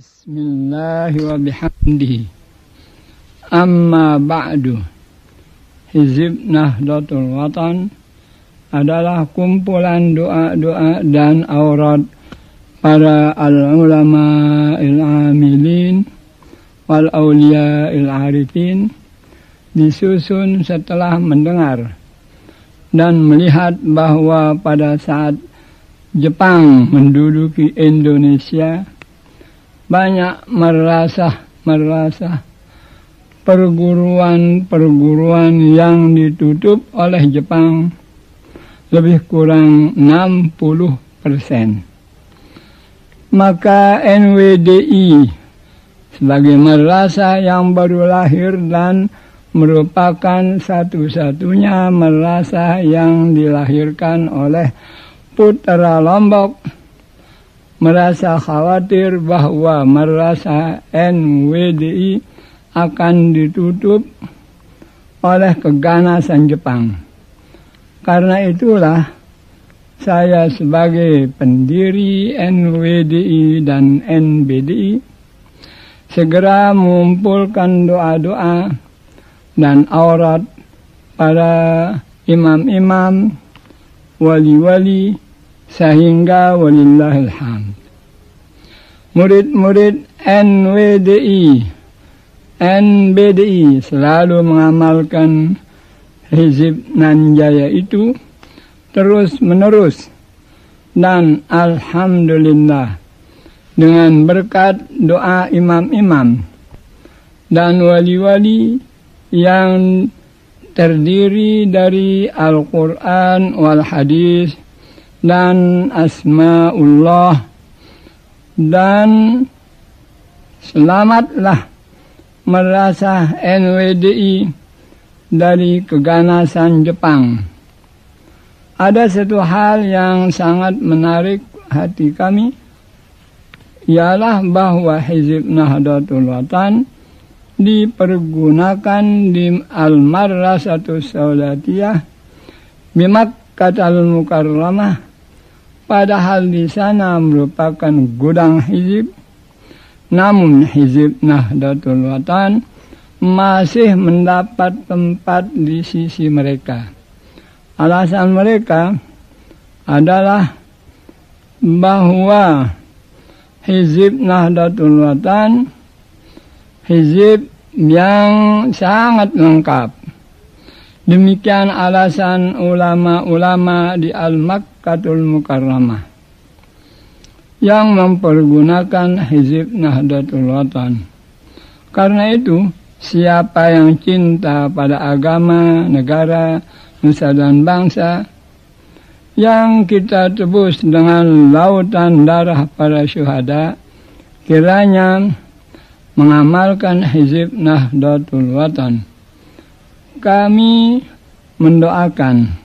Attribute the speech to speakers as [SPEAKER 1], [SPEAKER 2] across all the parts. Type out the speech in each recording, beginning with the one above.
[SPEAKER 1] بسم الله وبحمده أما بعد Hizib Nahdlatul Watan adalah kumpulan doa-doa dan aurat para al-ulama il-amilin wal aulia il-arifin disusun setelah mendengar dan melihat bahwa pada saat Jepang menduduki Indonesia banyak merasa merasa perguruan-perguruan yang ditutup oleh Jepang lebih kurang 60 persen. Maka NWDI sebagai merasa yang baru lahir dan merupakan satu-satunya merasa yang dilahirkan oleh putra Lombok merasa khawatir bahwa merasa NWDI akan ditutup oleh keganasan Jepang. Karena itulah saya sebagai pendiri NWDI dan NBDI segera mengumpulkan doa-doa dan aurat para imam-imam, wali-wali, sehingga walillahil Murid-murid NWDI, NBDI selalu mengamalkan Hizib Nanjaya itu terus-menerus dan Alhamdulillah dengan berkat doa imam-imam dan wali-wali yang terdiri dari Al-Quran wal-Hadis dan asmaullah dan selamatlah merasa NWDI dari keganasan Jepang. Ada satu hal yang sangat menarik hati kami, ialah bahwa Hizib Nahdlatul Watan dipergunakan di Al-Marrah satu Saudatiyah bimak kata Al-Mukarramah Padahal di sana merupakan gudang hizib, namun hizib Nahdlatul Watan masih mendapat tempat di sisi mereka. Alasan mereka adalah bahwa hizib Nahdlatul Watan hizib yang sangat lengkap. Demikian alasan ulama-ulama di Al-Mak Katul Mukarramah yang mempergunakan hizib Nahdlatul Watan. Karena itu, siapa yang cinta pada agama, negara, nusa dan bangsa yang kita tebus dengan lautan darah para syuhada, kiranya mengamalkan hizib Nahdlatul Watan. Kami mendoakan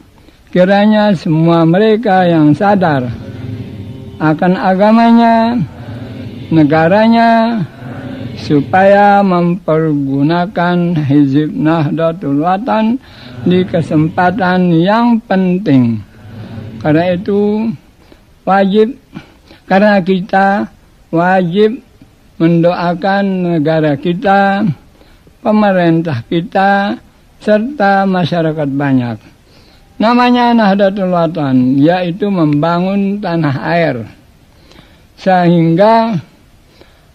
[SPEAKER 1] Kiranya semua mereka yang sadar akan agamanya, negaranya, supaya mempergunakan hizib Nahdlatul Watan di kesempatan yang penting. Karena itu wajib, karena kita wajib mendoakan negara kita, pemerintah kita, serta masyarakat banyak. Namanya Nahdlatul Watan, yaitu membangun tanah air. Sehingga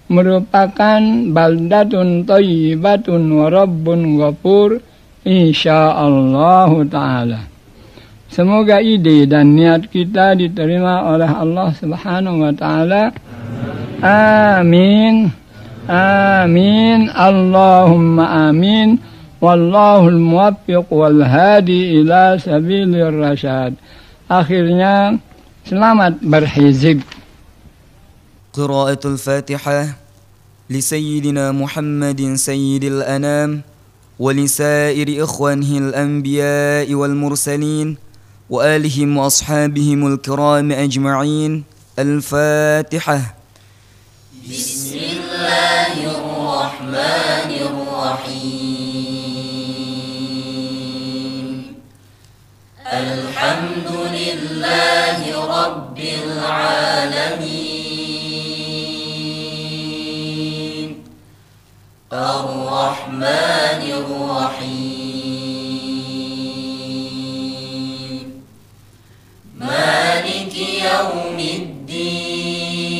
[SPEAKER 1] merupakan baldatun thayyibatun wa rabbun ghafur insyaallah taala. Semoga ide dan niat kita diterima oleh Allah Subhanahu wa taala. Amin. Amin. Allahumma amin. والله الموفق والهادي إلى سبيل الرشاد. أخيرنا selamat برحيزك
[SPEAKER 2] قراءة الفاتحة لسيدنا محمد سيد الأنام ولسائر إخوانه الأنبياء والمرسلين وآلهم وأصحابهم الكرام أجمعين
[SPEAKER 3] الفاتحة بسم الله الرحمن الرحيم الحمد لله رب العالمين الرحمن الرحيم مالك يوم الدين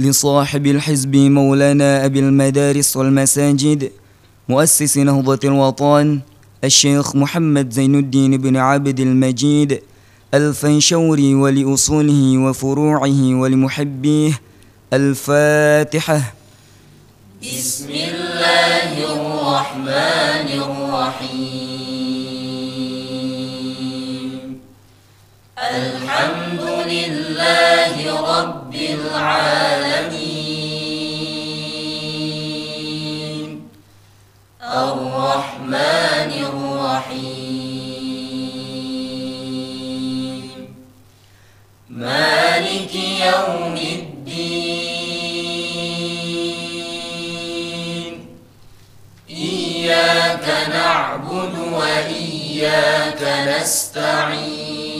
[SPEAKER 2] لصاحب الحزب مولانا أبي المدارس والمساجد مؤسس نهضة الوطن الشيخ محمد زين الدين بن عبد المجيد الفنشوري ولأصوله وفروعه ولمحبيه الفاتحة
[SPEAKER 3] بسم الله الرحمن الرحيم الحمد لله رب رب العالمين الرحمن الرحيم مالك يوم الدين إياك نعبد وإياك نستعين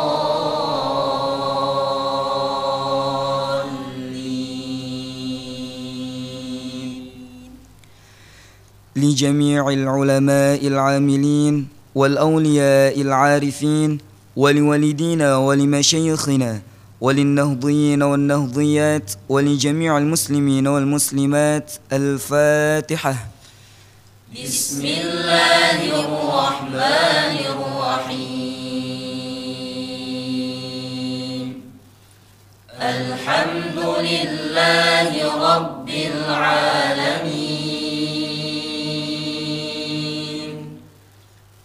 [SPEAKER 2] لجميع العلماء العاملين والأولياء العارفين ولوالدينا ولمشايخنا وللنهضيين والنهضيات ولجميع المسلمين والمسلمات الفاتحة
[SPEAKER 3] بسم الله الرحمن الرحيم الحمد لله رب العالمين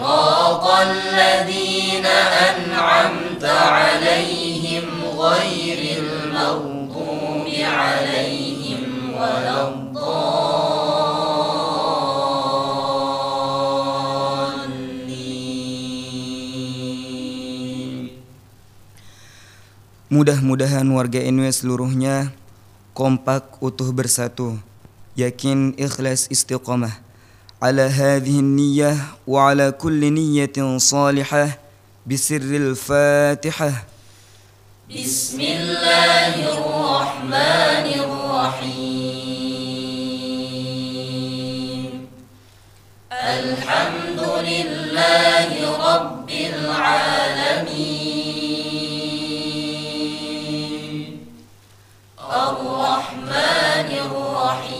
[SPEAKER 3] صراط الذين أنعمت عليهم غير المغضوب عليهم ولا الضالين
[SPEAKER 2] Mudah-mudahan warga NW seluruhnya kompak utuh bersatu, yakin ikhlas istiqomah, على هذه النية وعلى كل نية صالحة بسر الفاتحة بسم الله الرحمن الرحيم الحمد لله رب
[SPEAKER 3] العالمين الرحمن الرحيم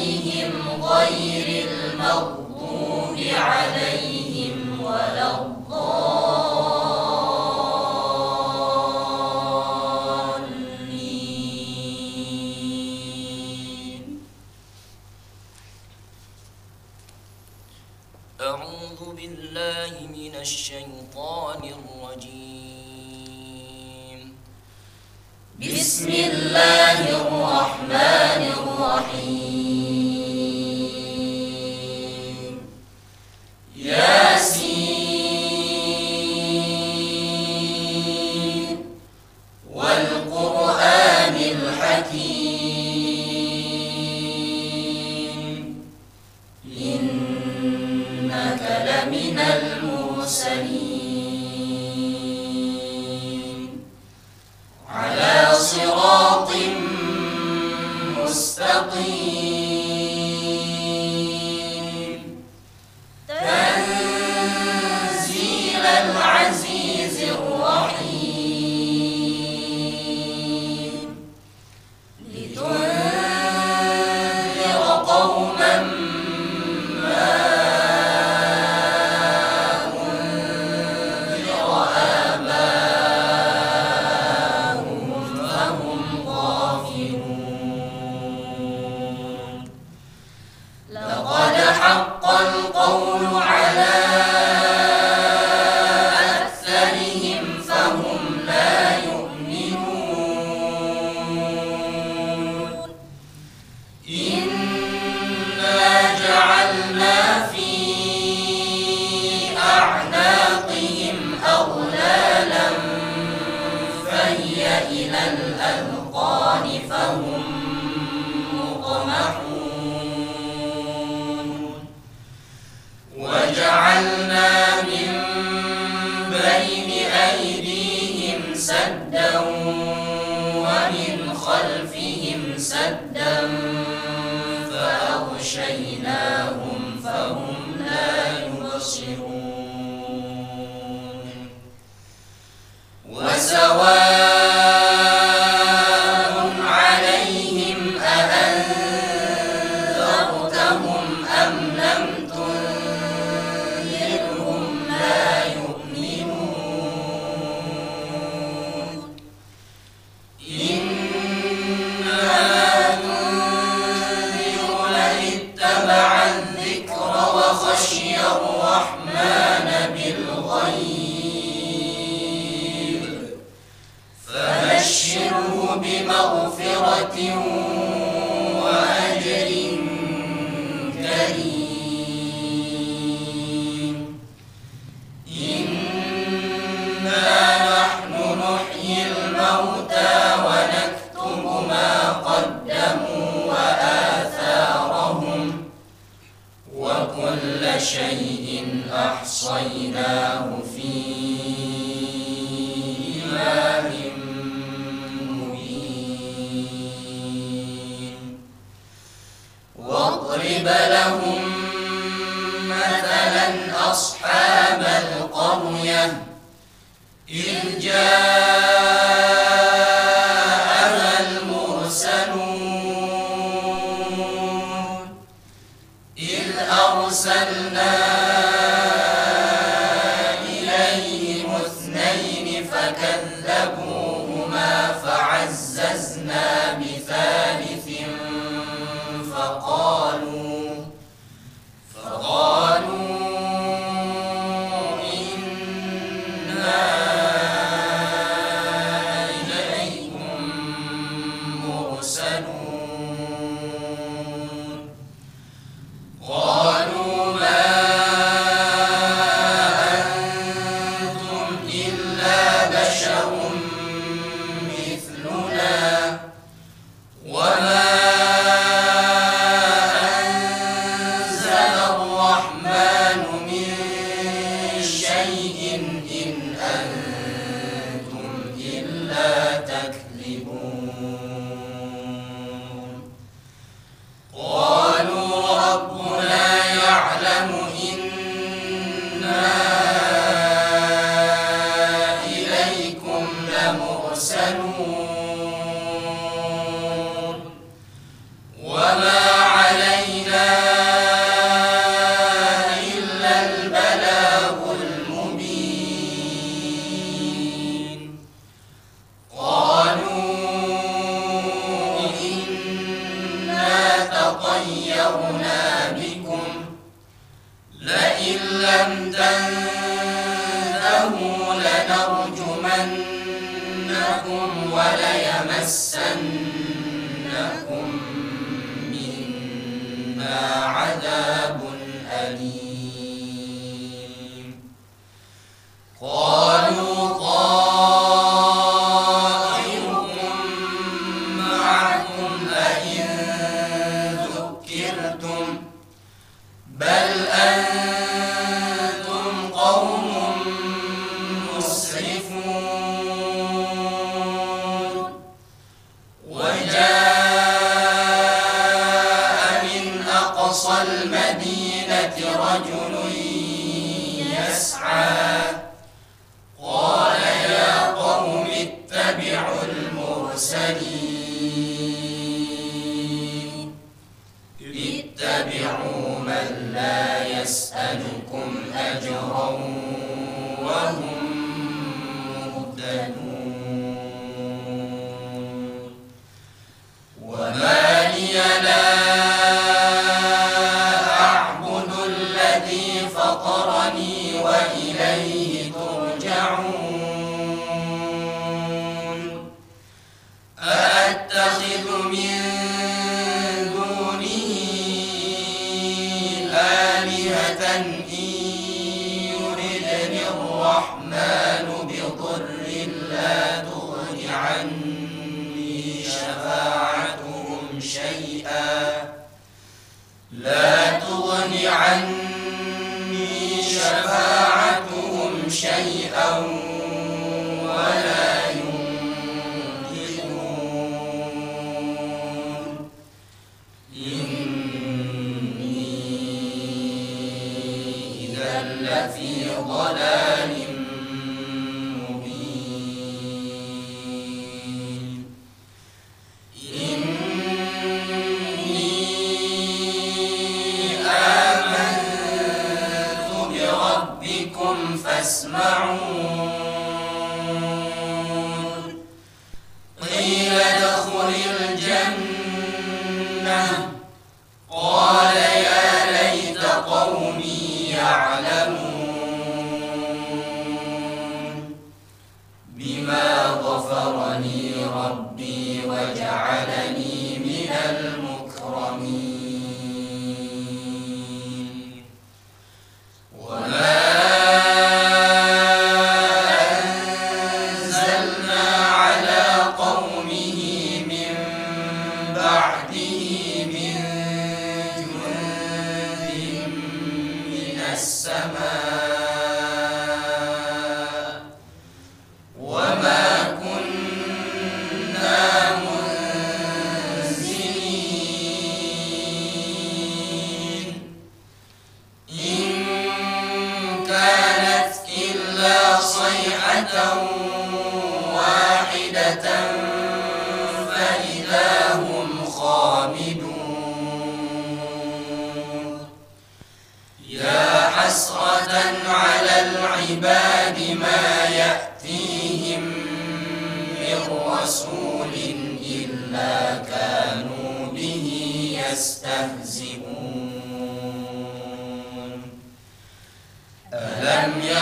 [SPEAKER 3] عليهم ولا الضالين أعوذ بالله من الشيطان الرجيم بسم الله الرحمن الرحيم ياسين والقرآن الحكيم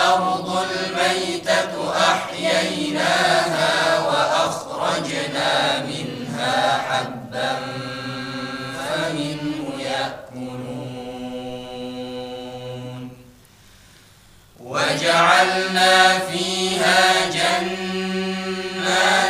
[SPEAKER 3] الأرض الميتة أحييناها وأخرجنا منها حبا فمنه يأكلون وجعلنا فيها جنات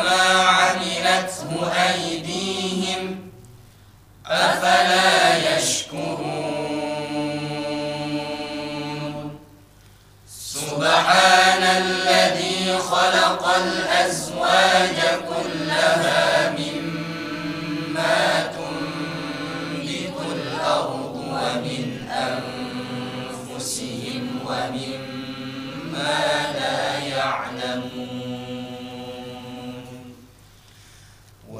[SPEAKER 3] وما عملته أيديهم أفلا يشكرون سبحان الذي خلق الأزواج كلها مما تنبت الأرض ومن أنفسهم ومما لا يعلمون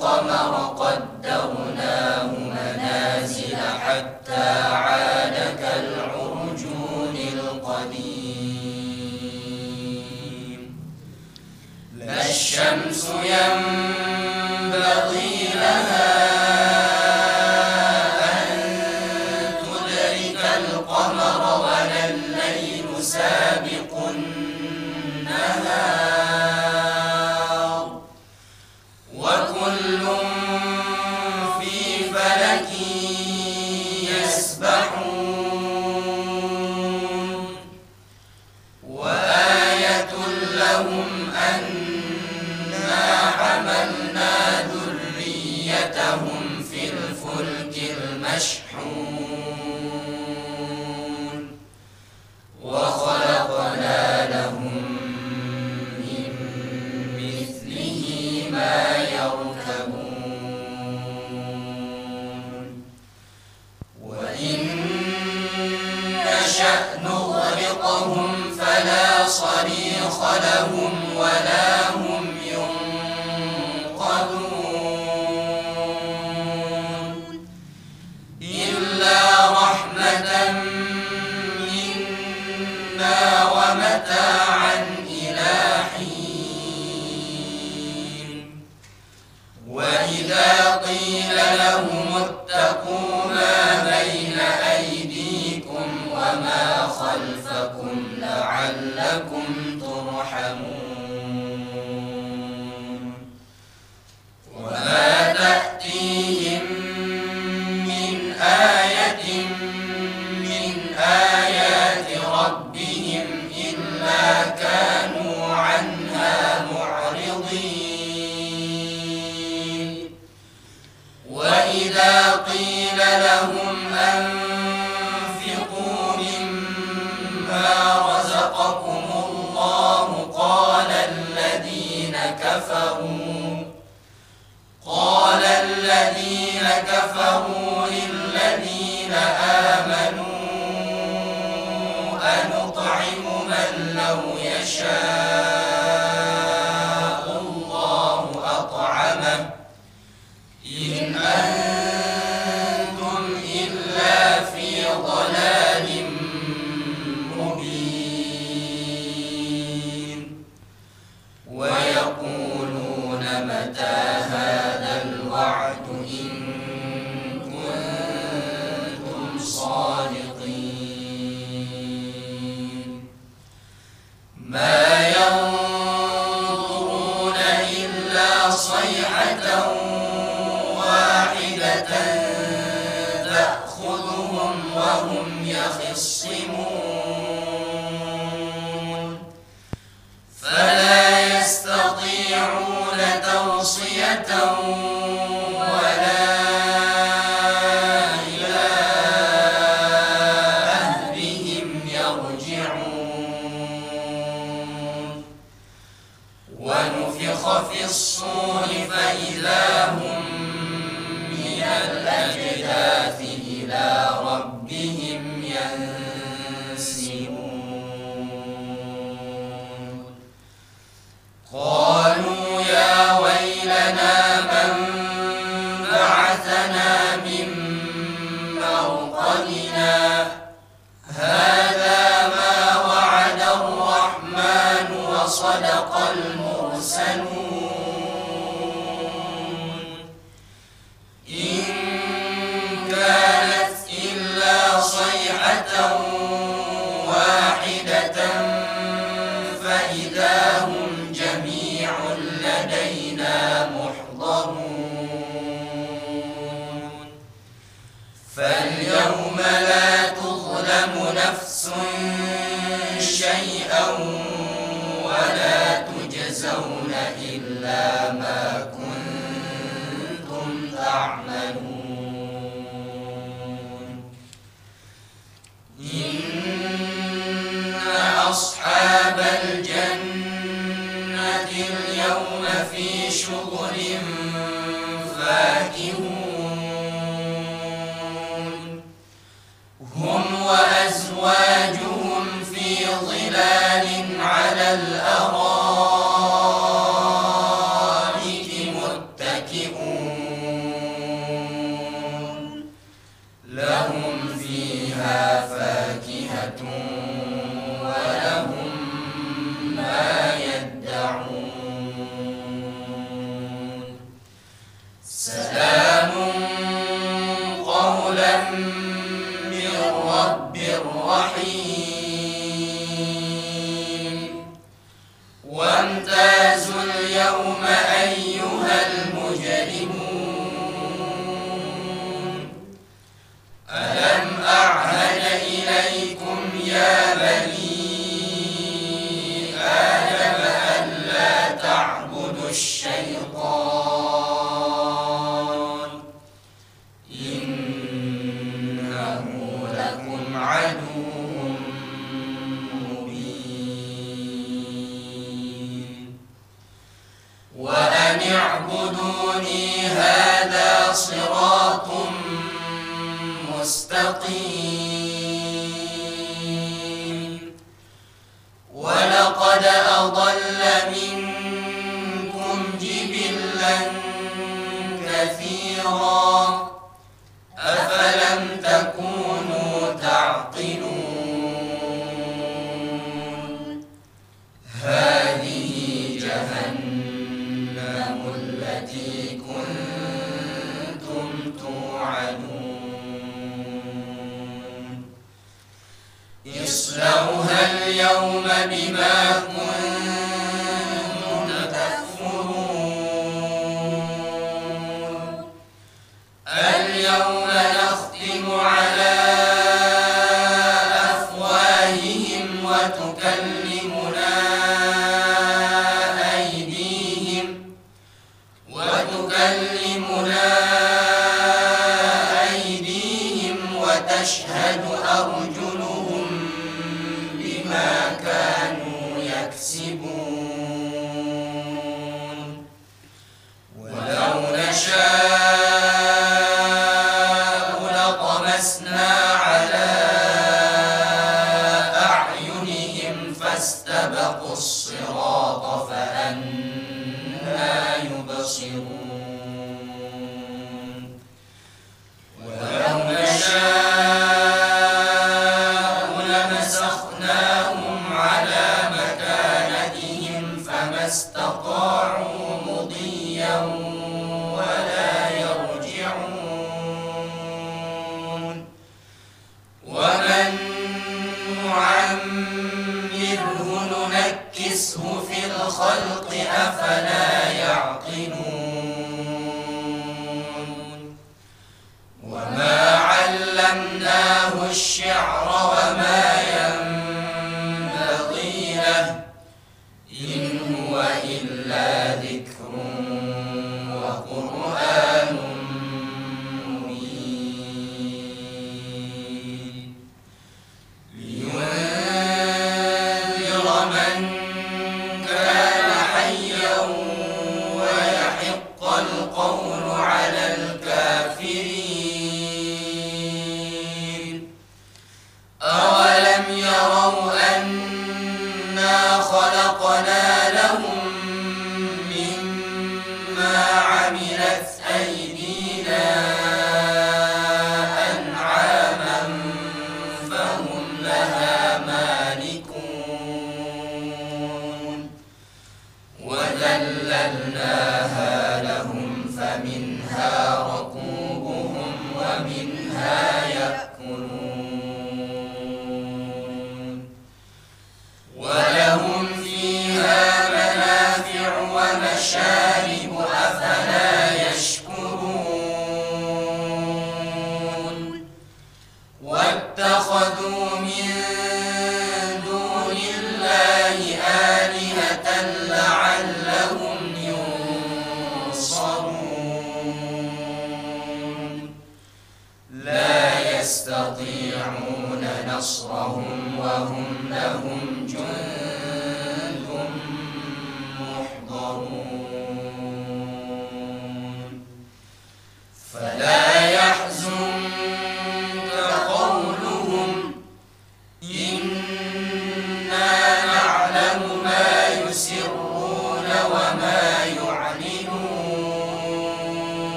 [SPEAKER 3] والقمر قدرناه منازل حتى عاد كالعرجون القديم لا الشمس ينبغي لها ولا كفروا لِلَّذِينَ آمَنُوا أَنُطْعِمُ مَن لَّوْ يَشَاءُ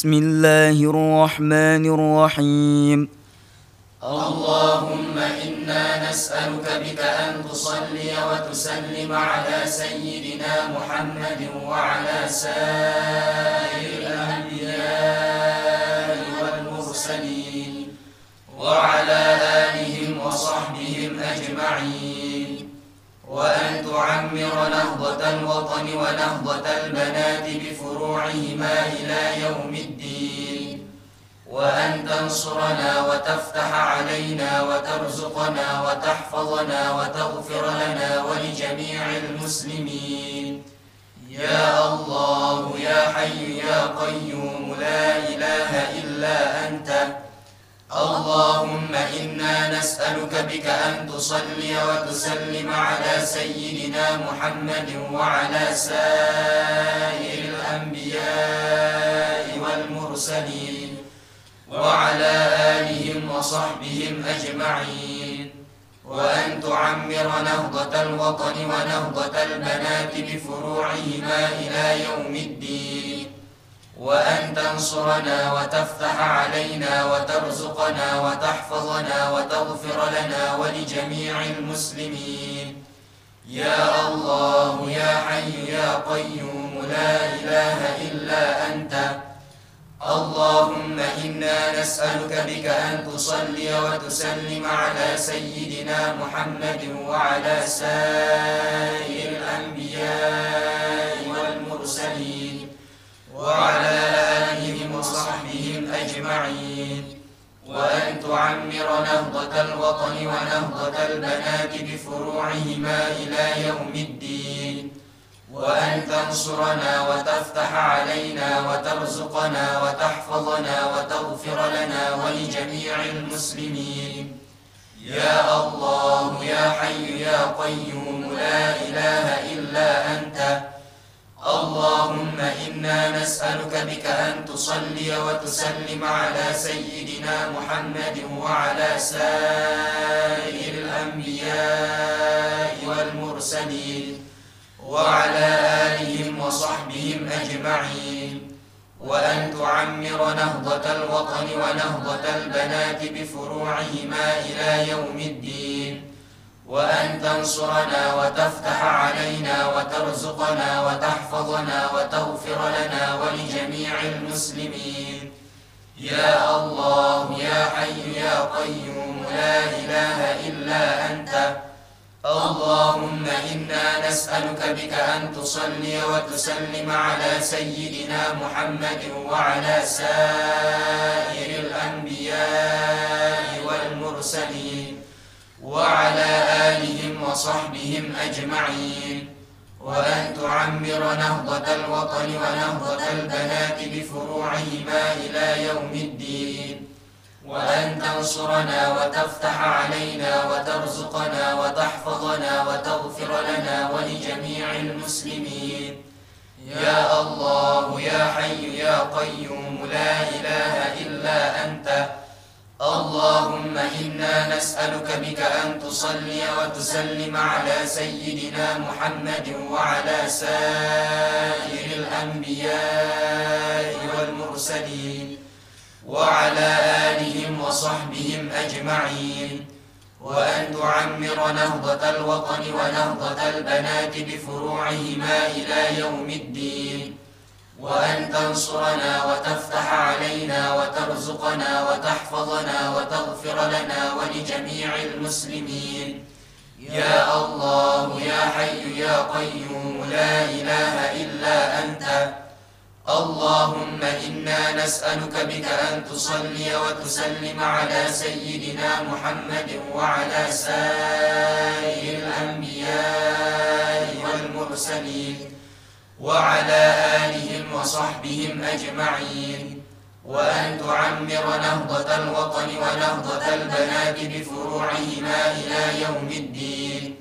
[SPEAKER 4] بسم الله الرحمن الرحيم
[SPEAKER 5] اللهم إنا نسألك بك أن تصلي وتسلم على سيدنا محمد وعلى سائر الأنبياء والمرسلين وعلى آلهم وصحبهم أجمعين وأن تعمر نهضة الوطن ونهضة البنات بفروعهما إلى يوم الدين وأن تنصرنا وتفتح علينا وترزقنا وتحفظنا وتغفر لنا ولجميع المسلمين يا الله يا حي يا قيوم لا إله إلا أنت اللهم إنا نسألك بك أن تصلي وتسلم على سيدنا محمد وعلى سائر الأنبياء والمرسلين وعلى آلهم وصحبهم أجمعين وأن تعمر نهضة الوطن ونهضة البنات بفروعهما إلى يوم الدين وأن تنصرنا وتفتح علينا وترزقنا وتحفظنا وتغفر لنا ولجميع المسلمين يا الله يا حي يا قيوم لا إله إلا أنت اللهم إنا نسألك بك أن تصلي وتسلم على سيدنا محمد وعلى سائر الأنبياء والمرسلين وعلى آلهم وصحبهم أجمعين وأن تعمر نهضة الوطن ونهضة البنات بفروعهما إلى يوم الدين وأن تنصرنا وتفتح علينا وترزقنا وتحفظنا وتغفر لنا ولجميع المسلمين يا الله يا حي يا قيوم لا إله إلا أنت اللهم إنا نسألك بك أن تصلي وتسلم على سيدنا محمد وعلى سائر الأنبياء والمرسلين وعلى آلهم وصحبهم أجمعين وأن تعمر نهضة الوطن ونهضة البنات بفروعهما إلى يوم الدين وأن تنصرنا وتفتح علينا وترزقنا وتحفظنا وتغفر لنا ولجميع المسلمين يا الله يا حي يا قيوم لا إله إلا أنت اللهم إنا نسألك بك أن تصلي وتسلم على سيدنا محمد وعلى سائر الأنبياء والمرسلين وعلى آلهم وصحبهم أجمعين وأن تعمر نهضة الوطن ونهضة البنات بفروعهما إلى يوم الدين وأن تنصرنا وتفتح علينا وترزقنا وتحفظنا وتغفر لنا ولجميع المسلمين يا الله يا حي يا قيوم لا إله إلا أنت اللهم إنا نسألك بك أن تصلي وتسلم على سيدنا محمد وعلى سائر الأنبياء والمرسلين وعلى آلهم وصحبهم أجمعين وأن تعمر نهضة الوطن ونهضة البنات بفروعهما إلى يوم الدين وأن تنصرنا وتفتح علينا وترزقنا وتحفظنا وتغفر لنا ولجميع المسلمين يا الله يا حي يا قيوم لا إله إلا أنت اللهم إنا نسألك بك أن تصلي وتسلم على سيدنا محمد وعلى سائر الأنبياء والمرسلين وعلى آلهم وصحبهم أجمعين وأن تعمر نهضة الوطن ونهضة البنات بفروعهما إلى يوم الدين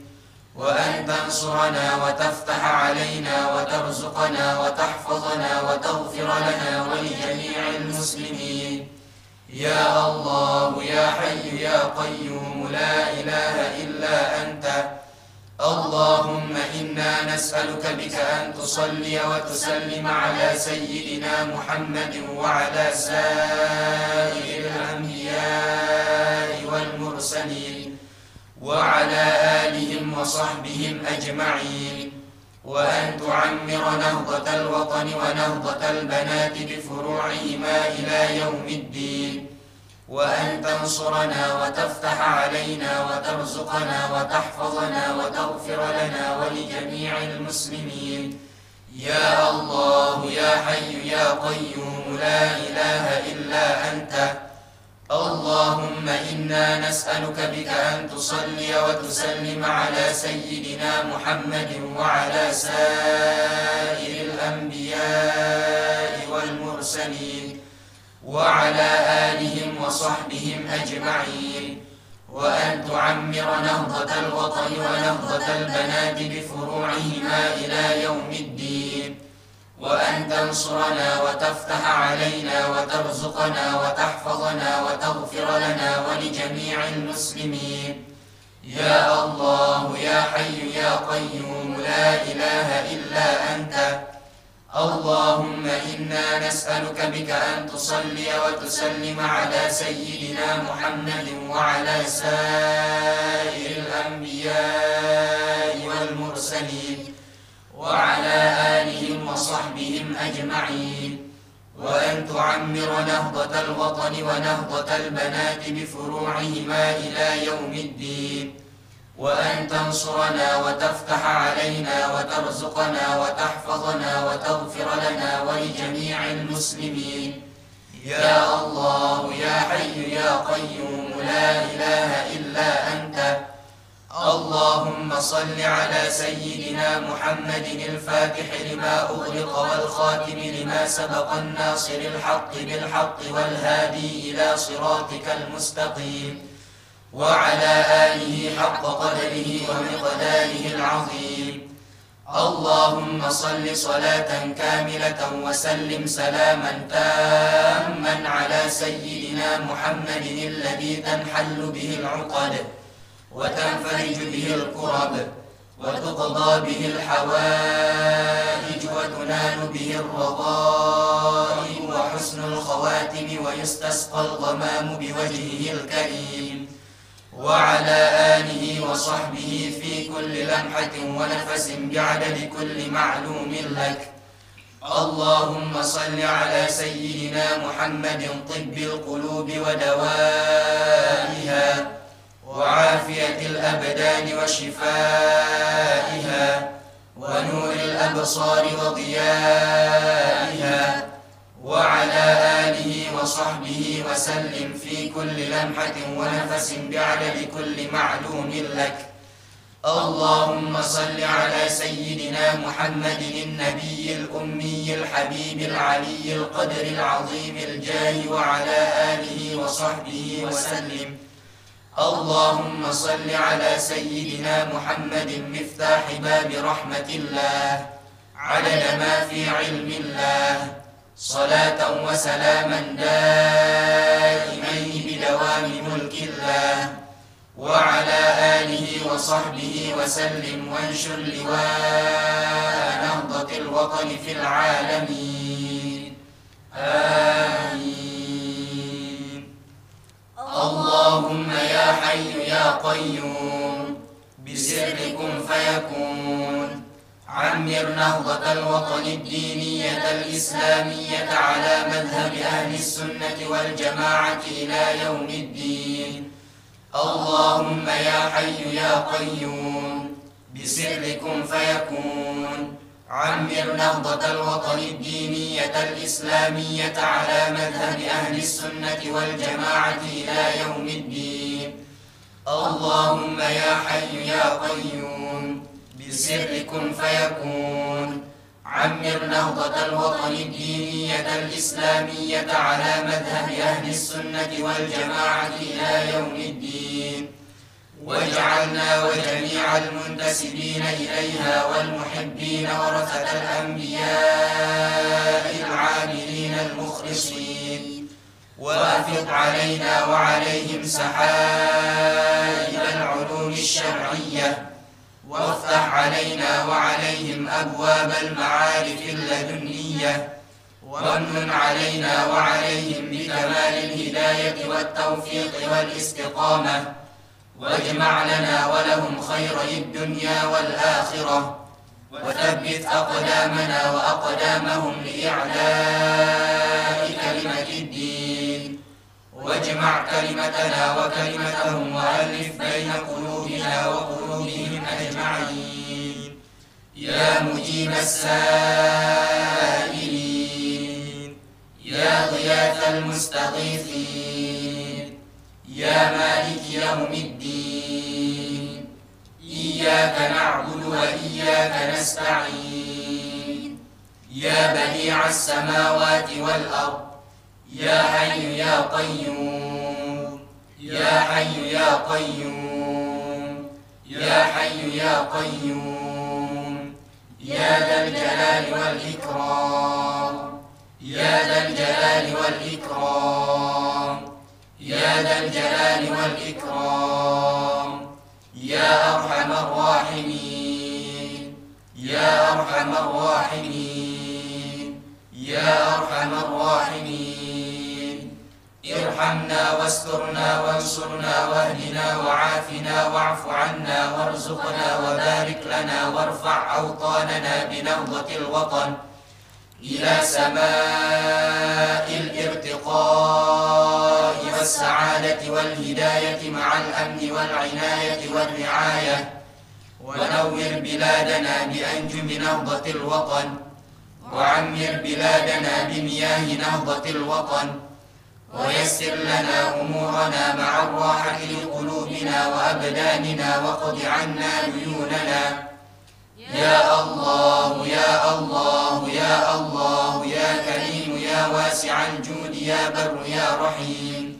[SPEAKER 5] وأن تنصرنا وتفتح علينا وترزقنا وتحفظنا وتغفر لنا ولجميع المسلمين يا الله يا حي يا قيوم لا إله إلا أنت اللهم إنا نسألك بك أن تصلي وتسلم على سيدنا محمد وعلى سائر الأنبياء والمرسلين وعلى آلهم وصحبهم أجمعين وأن تعمر نهضة الوطن ونهضة البنات بفروعهما إلى يوم الدين وأن تنصرنا وتفتح علينا وترزقنا وتحفظنا وتغفر لنا ولجميع المسلمين يا الله يا حي يا قيوم لا إله إلا أنت اللهم إنا نسألك بك أن تصلي وتسلم على سيدنا محمد وعلى سائر الأنبياء والمرسلين وعلى آلهم وصحبهم أجمعين وأن تعمر نهضة الوطن ونهضة البنات بفروعهما إلى يوم الدين وأن تنصرنا وتفتح علينا وترزقنا وتحفظنا وتغفر لنا ولجميع المسلمين يا الله يا حي يا قيوم لا إله إلا أنت اللهم إنا نسألك بك أن تصلي وتسلم على سيدنا محمد وعلى سائر الأنبياء والمرسلين وعلى آلهم وصحبهم أجمعين وأن تعمر نهضة الوطن ونهضة البنات بفروعهما إلى يوم الدين وأن تنصرنا وتفتح علينا وترزقنا وتحفظنا وتغفر لنا ولجميع المسلمين يا الله يا حي يا قيوم لا إله إلا أنت اللهم صل على سيدنا محمد الفاتح لما أغلق والخاتم لما سبق الناصر الحق بالحق والهادي إلى صراطك المستقيم وعلى آله حق قدره ومقداره العظيم اللهم صل صلاة كاملة وسلم سلاما تاما على سيدنا محمد الذي تنحل به العقد وتنفرج به الكرب وتقضى به الحوائج وتنال به الرضائم وحسن الخواتم ويستسقى الغمام بوجهه الكريم وعلى آله وصحبه في كل لمحة ونفس بعدد كل معلوم لك اللهم صل على سيدنا محمد طب القلوب ودوائها وعافية الأبدان وشفائها ونور الأبصار وضيائها وعلى آله وصحبه وسلم في كل لمحة ونفس بعدد كل معلوم لك اللهم صل على سيدنا محمد النبي الأمي الحبيب العلي القدر العظيم الجاه وعلى آله وصحبه وسلم اللهم صل على سيدنا محمد مفتاح باب رحمة الله عدد ما في علم الله صلاة وسلاما دائمين بدوام ملك الله وعلى آله وصحبه وسلم وانشر لواء نهضة الوطن في العالمين آمين اللهم يا حي يا قيوم بسركم فيكون عمر نهضة الوطن الدينية الإسلامية على مذهب أهل السنة والجماعة إلى يوم الدين اللهم يا حي يا قيوم بسركم فيكون عمر نهضة الوطن الدينية الإسلامية على مذهب أهل السنة والجماعة إلى يوم الدين اللهم يا حي يا قيوم بسركم فيكون عمر نهضة الوطن الدينية الإسلامية على مذهب أهل السنة والجماعة إلى يوم الدين واجعلنا وجميع المنتسبين إليها والمحبين ورثة الأنبياء العاملين المخلصين وافق علينا وعليهم سحائب العلوم الشرعيه وافتح علينا وعليهم أبواب المعارف اللدنية وامن علينا وعليهم بكمال الهداية والتوفيق والاستقامة واجمع لنا ولهم خيري الدنيا والآخرة وثبت أقدامنا وأقدامهم لإعلاء كلمة الدين واجمع كلمتنا وكلمتهم وألف بين قلوبنا وقلوبنا قومهم أجمعين يا مجيب السائلين يا غياث المستغيثين يا مالك يوم الدين إياك نعبد وإياك نستعين يا بديع السماوات والأرض يا حي يا قيوم يا حي يا قيوم يا حي يا قيوم يا ذا الجلال والإكرام يا ذا الجلال والإكرام يا ذا الجلال والإكرام يا أرحم الراحمين يا أرحم الراحمين يا أرحم الراحمين ارحمنا واسترنا وانصرنا واهدنا وعافنا واعف عنا وارزقنا وبارك لنا وارفع أوطاننا بنهضة الوطن إلى سماء الارتقاء والسعادة والهداية مع الأمن والعناية والرعاية ونور بلادنا بأنجم نهضة الوطن وعمر بلادنا بمياه نهضة الوطن ويسر لنا أمورنا مع الراحة لقلوبنا وأبداننا وقض عنا ديوننا يا الله يا الله يا الله يا كريم يا واسع الجود يا بر يا رحيم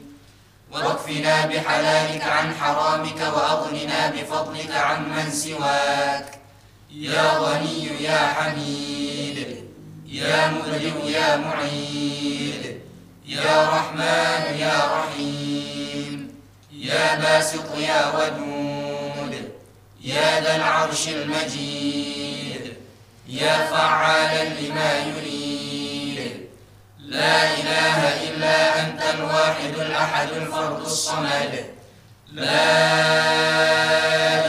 [SPEAKER 5] واكفنا بحلالك عن حرامك وأغننا بفضلك عمن سواك يا غني يا حميد يا مبدئ يا معيد يا رحمن يا رحيم يا باسط يا ودود يا ذا العرش المجيد يا فعالا لما يريد لا إله إلا أنت الواحد الأحد الفرد الصمد لا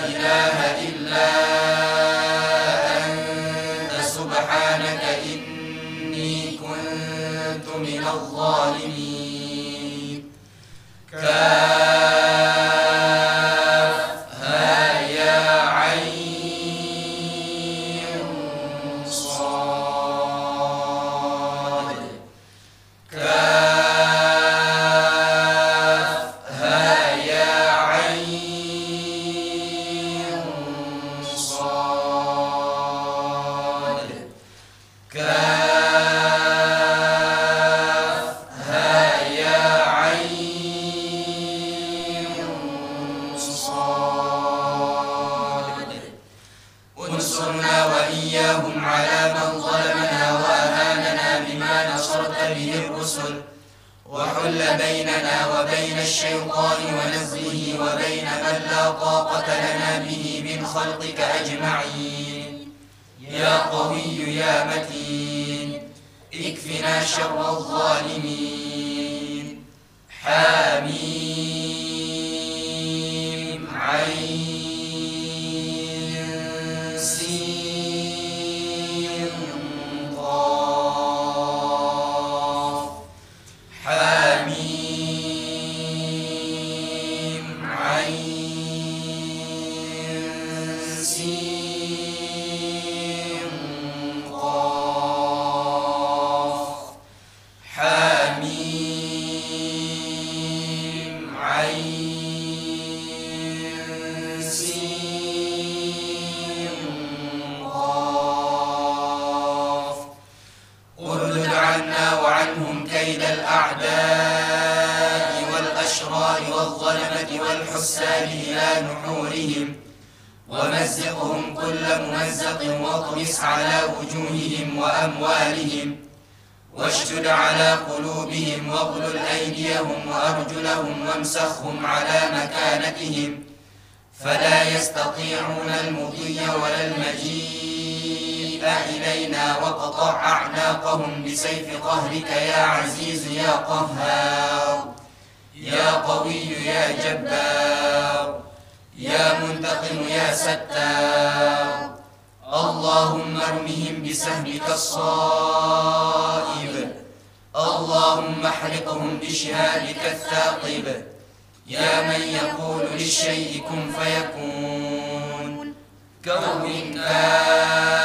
[SPEAKER 5] إله إلا أنت اللهم ارمهم بسهمك الصائب اللهم احرقهم بشهادك الثاقب يا من يقول للشيء كن فيكون كون كائنا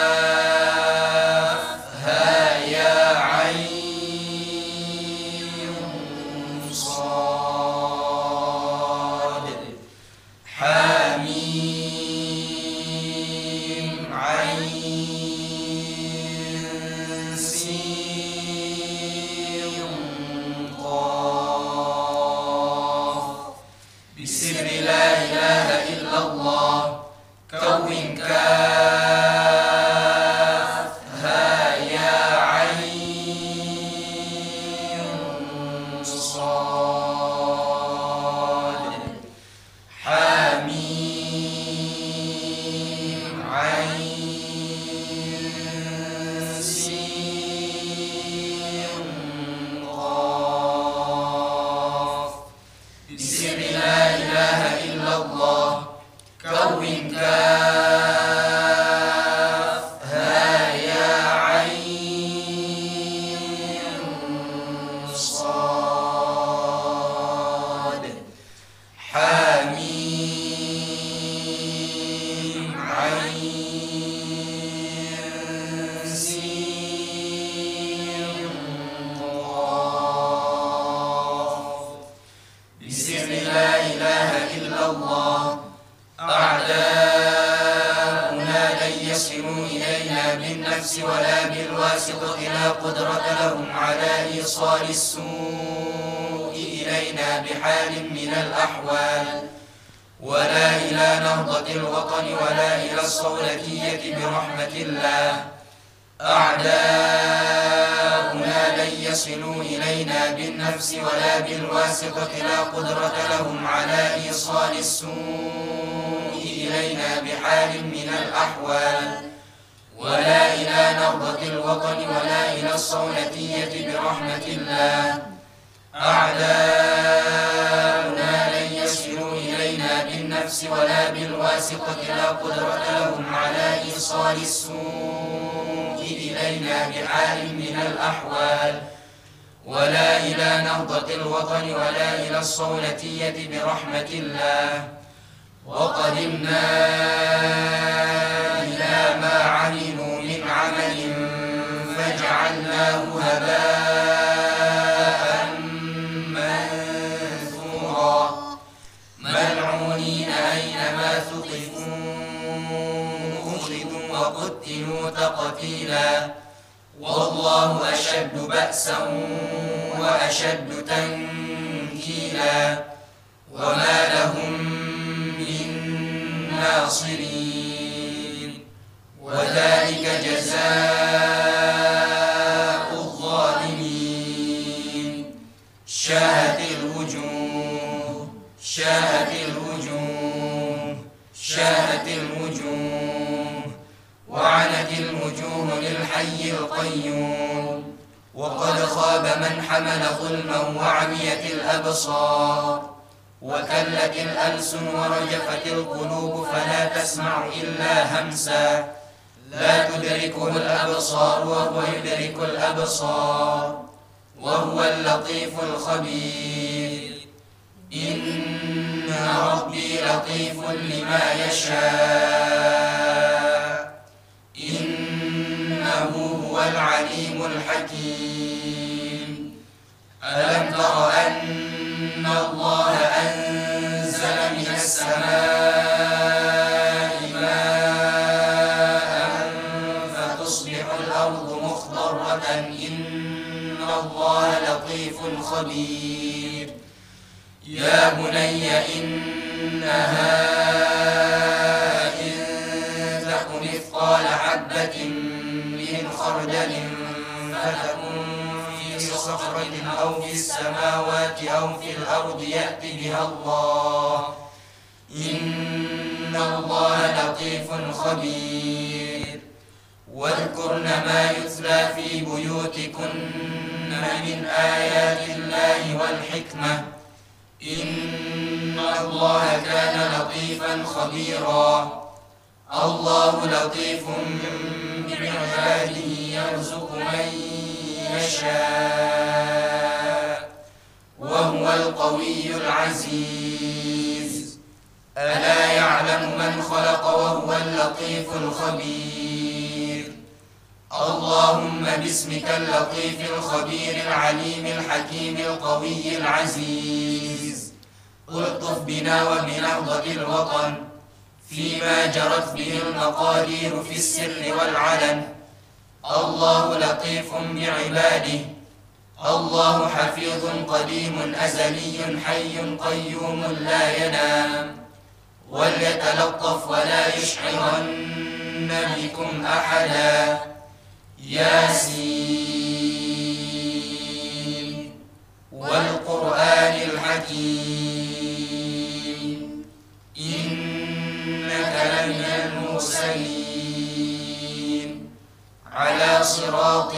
[SPEAKER 5] تدركه الأبصار وهو يدرك الأبصار وهو اللطيف الخبير إن ربي لطيف لما يشاء إنه هو العليم الحكيم ألم تر أن الله أنزل من السماء خبير يا بني إنها إن تك مثقال حبة من خردل فتكن في صخرة أو في السماوات أو في الأرض يأت بها الله إن الله لطيف خبير واذكرن ما يتلى في بيوتكن إنها من آيات الله والحكمة إن الله كان لطيفا خبيرا الله لطيف بعباده يرزق من يشاء وهو القوي العزيز ألا يعلم من خلق وهو اللطيف الخبير اللهم باسمك اللطيف الخبير العليم الحكيم القوي العزيز الطف بنا وبنهضة الوطن فيما جرت به المقادير في السر والعلن الله لطيف بعباده الله حفيظ قديم أزلي حي قيوم لا ينام وليتلطف ولا يشعرن بكم أحدا ياسين والقرآن الحكيم إنك لمن المرسلين على صراط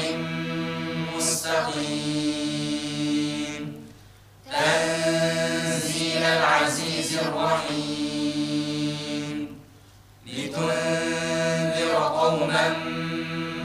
[SPEAKER 5] مستقيم تنزيل العزيز الرحيم لتنذر قوما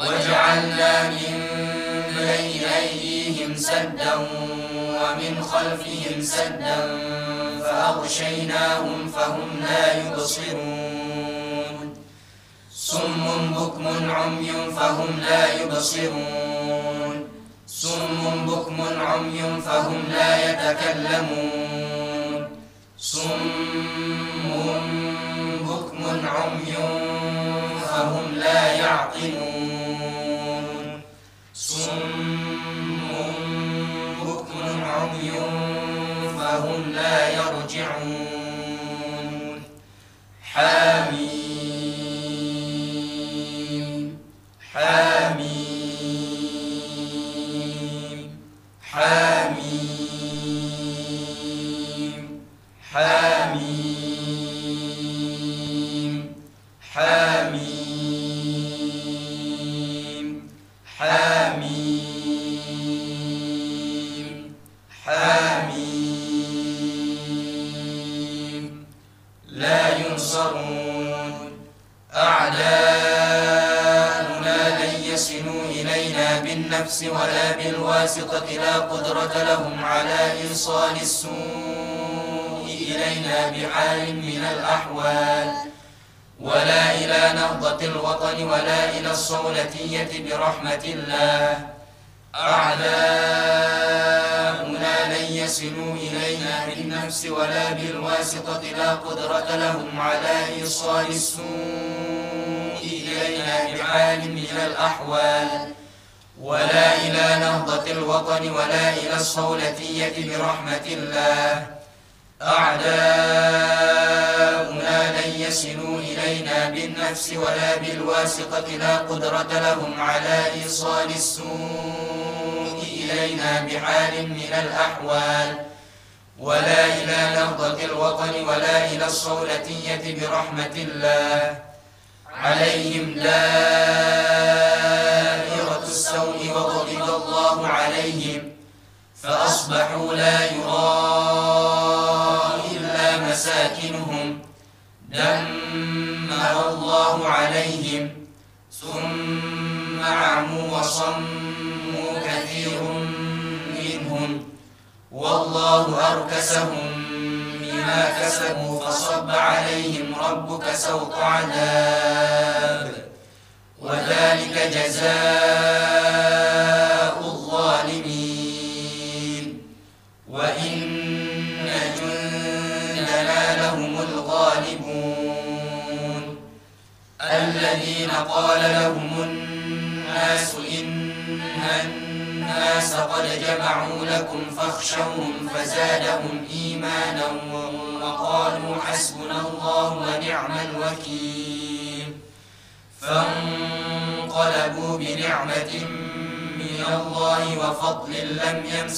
[SPEAKER 5] وجعلنا من بين أيديهم سدا ومن خلفهم سدا فأغشيناهم فهم لا يبصرون سم بكم عمي فهم لا يبصرون صم بكم عمي فهم لا يتكلمون سم بكم عمي فهم لا يعقلون فهم لا يرجعون حامين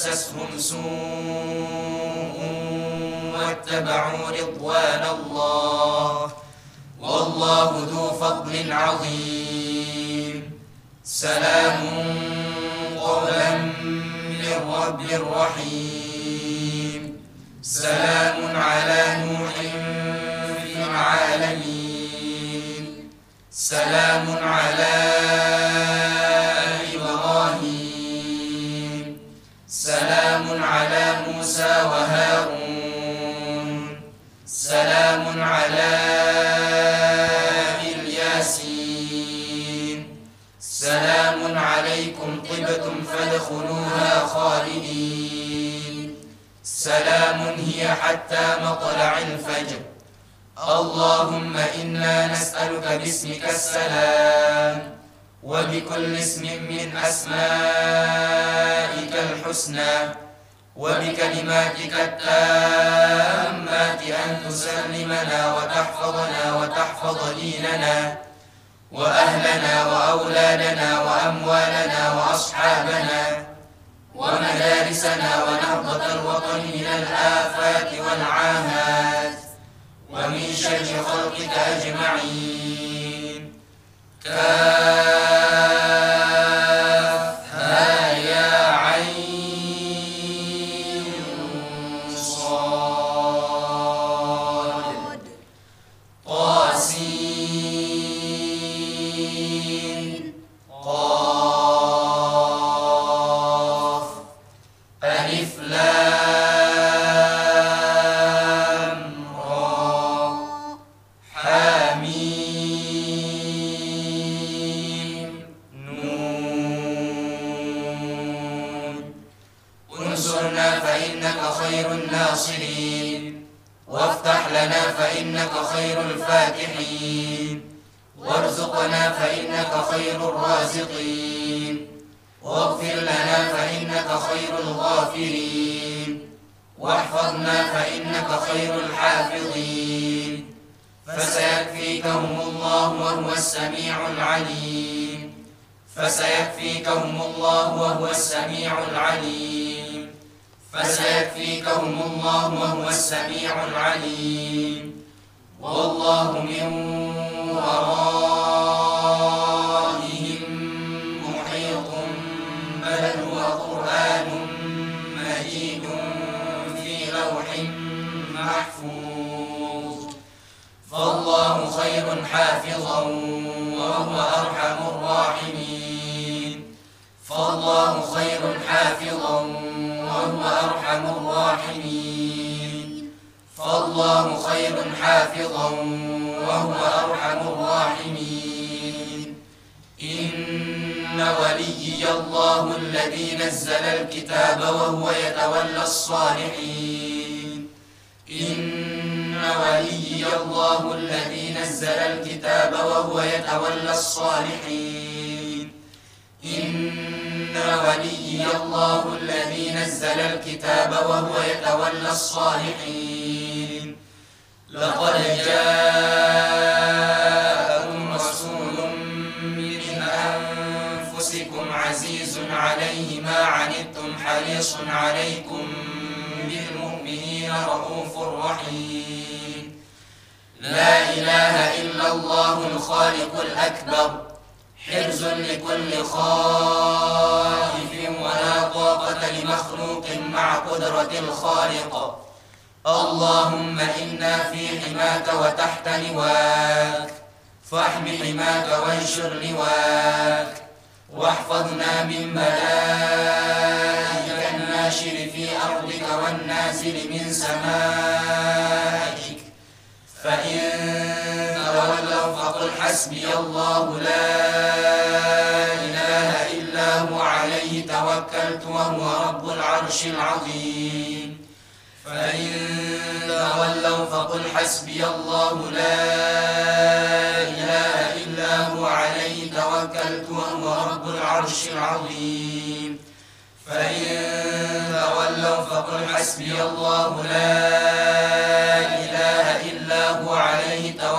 [SPEAKER 5] مسسهم سوء واتبعوا رضوان الله والله ذو فضل عظيم سلام قولا من رب رحيم سلام على نوح في العالمين سلام على سلام هي حتى مطلع الفجر اللهم إنا نسألك باسمك السلام وبكل اسم من أسمائك الحسنى وبكلماتك التامات أن تسلمنا وتحفظنا وتحفظ ديننا وأهلنا وأولادنا وأموالنا وأصحابنا ومدارسنا ونهضة الوطن من الآفات والعاهات ومن شر خلقك أجمعين كان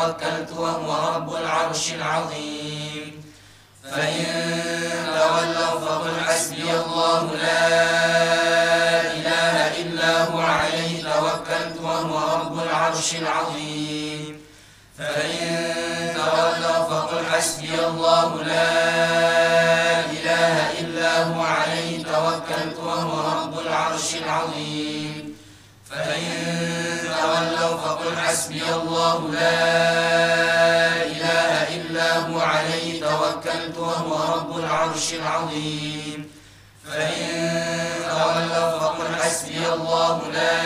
[SPEAKER 5] توكلت وهو رب العرش العظيم فإن تولوا فقل حسبي الله لا إله إلا هو عليه توكلت وهو رب العرش العظيم فإن تولوا فقل حسبي الله لا إله إلا هو عليه توكلت وهو رب العرش العظيم فإن تولوا فقل حسبي الله لا إله إلا هو عليه توكلت وهو رب العرش العظيم فإن تولوا فقل حسبي الله لا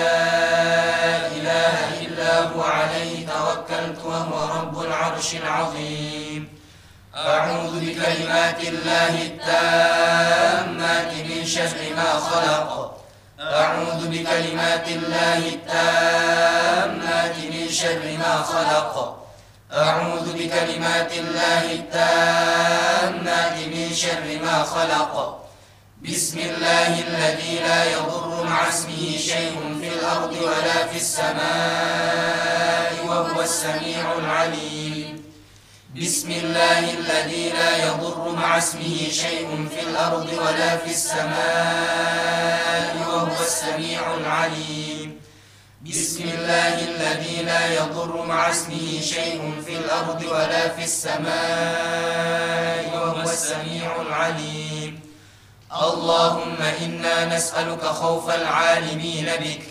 [SPEAKER 5] إله إلا هو عليه توكلت وهو رب العرش العظيم أعوذ بكلمات الله التامات من شر ما خلق أعوذ بكلمات الله التامات من شر ما خلق أعوذ بكلمات الله التامات من شر ما خلق بسم الله الذي لا يضر مع اسمه شيء في الأرض ولا في السماء وهو السميع العليم بسم الله الذي لا يضر مع اسمه شيء في الأرض ولا في السماء وهو السميع العليم بسم الله الذي لا يضر مع اسمه شيء في الأرض ولا في السماء وهو السميع العليم اللهم إنا نسألك خوف العالمين بك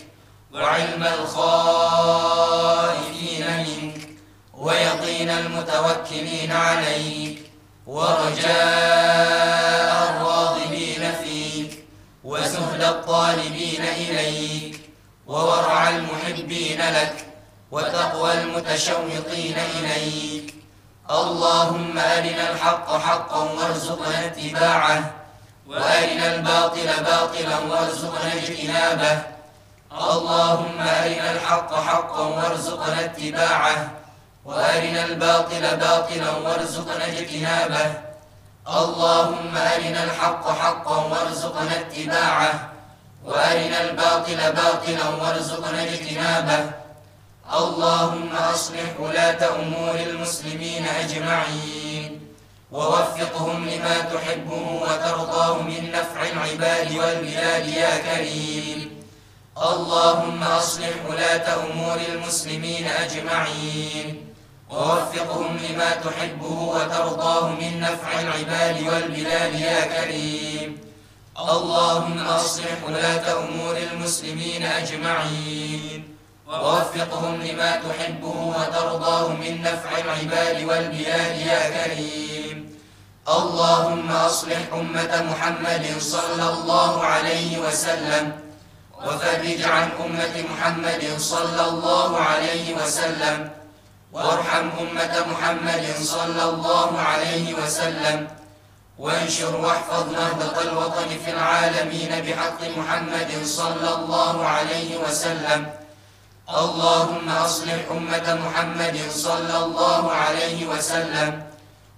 [SPEAKER 5] وعلم الخائفين منك ويقين المتوكلين عليك ورجاء الراغبين فيك وسهل الطالبين إليك وورع المحبين لك وتقوى المتشوقين إليك اللهم أرنا الحق حقا وارزقنا اتباعه وأرنا الباطل باطلا وارزقنا اجتنابه اللهم أرنا الحق حقا وارزقنا اتباعه وارنا الباطل باطلا وارزقنا اجتنابه اللهم ارنا الحق حقا وارزقنا اتباعه وارنا الباطل باطلا وارزقنا اجتنابه اللهم اصلح ولاه امور المسلمين اجمعين ووفقهم لما تحبه وترضاه من نفع العباد والبلاد يا كريم اللهم اصلح ولاه امور المسلمين اجمعين ووفقهم لما تحبه وترضاه من نفع العباد والبلاد يا كريم اللهم أصلح ولاة أمور المسلمين أجمعين ووفقهم لما تحبه وترضاه من نفع العباد والبلاد يا كريم اللهم أصلح أمة محمد صلى الله عليه وسلم وفرج عن أمة محمد صلى الله عليه وسلم وارحم أمة محمد صلى الله عليه وسلم وانشر واحفظ نهضة الوطن في العالمين بحق محمد صلى الله عليه وسلم اللهم أصلح أمة محمد صلى الله عليه وسلم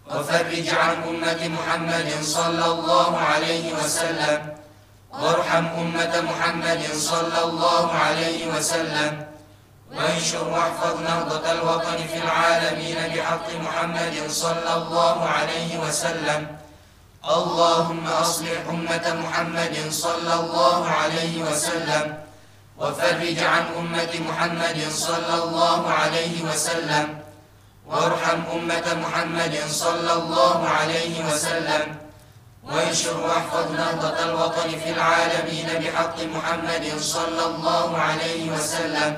[SPEAKER 5] وفرج عن أمة محمد صلى الله عليه وسلم وارحم أمة محمد صلى الله عليه وسلم وانشر واحفظ نهضة الوطن في العالمين بحق محمد صلى الله عليه وسلم اللهم أصلح أمة محمد صلى الله عليه وسلم وفرج عن أمة محمد صلى الله عليه وسلم وارحم أمة محمد صلى الله عليه وسلم وانشر واحفظ نهضة الوطن في العالمين بحق محمد صلى الله عليه وسلم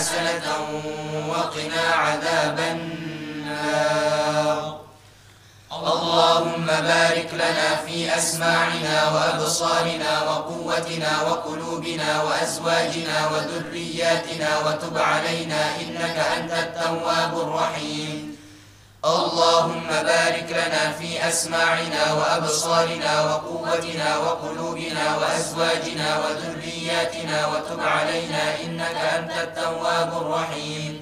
[SPEAKER 5] حسنة وقنا عذاب النار اللهم بارك لنا في أسماعنا وأبصارنا وقوتنا وقلوبنا وأزواجنا وذرياتنا وتب علينا إنك أنت التواب الرحيم اللهم بارك لنا في أسماعنا وأبصارنا وقوتنا وقلوبنا وأزواجنا وذرياتنا وتب علينا إنك أنت التواب الرحيم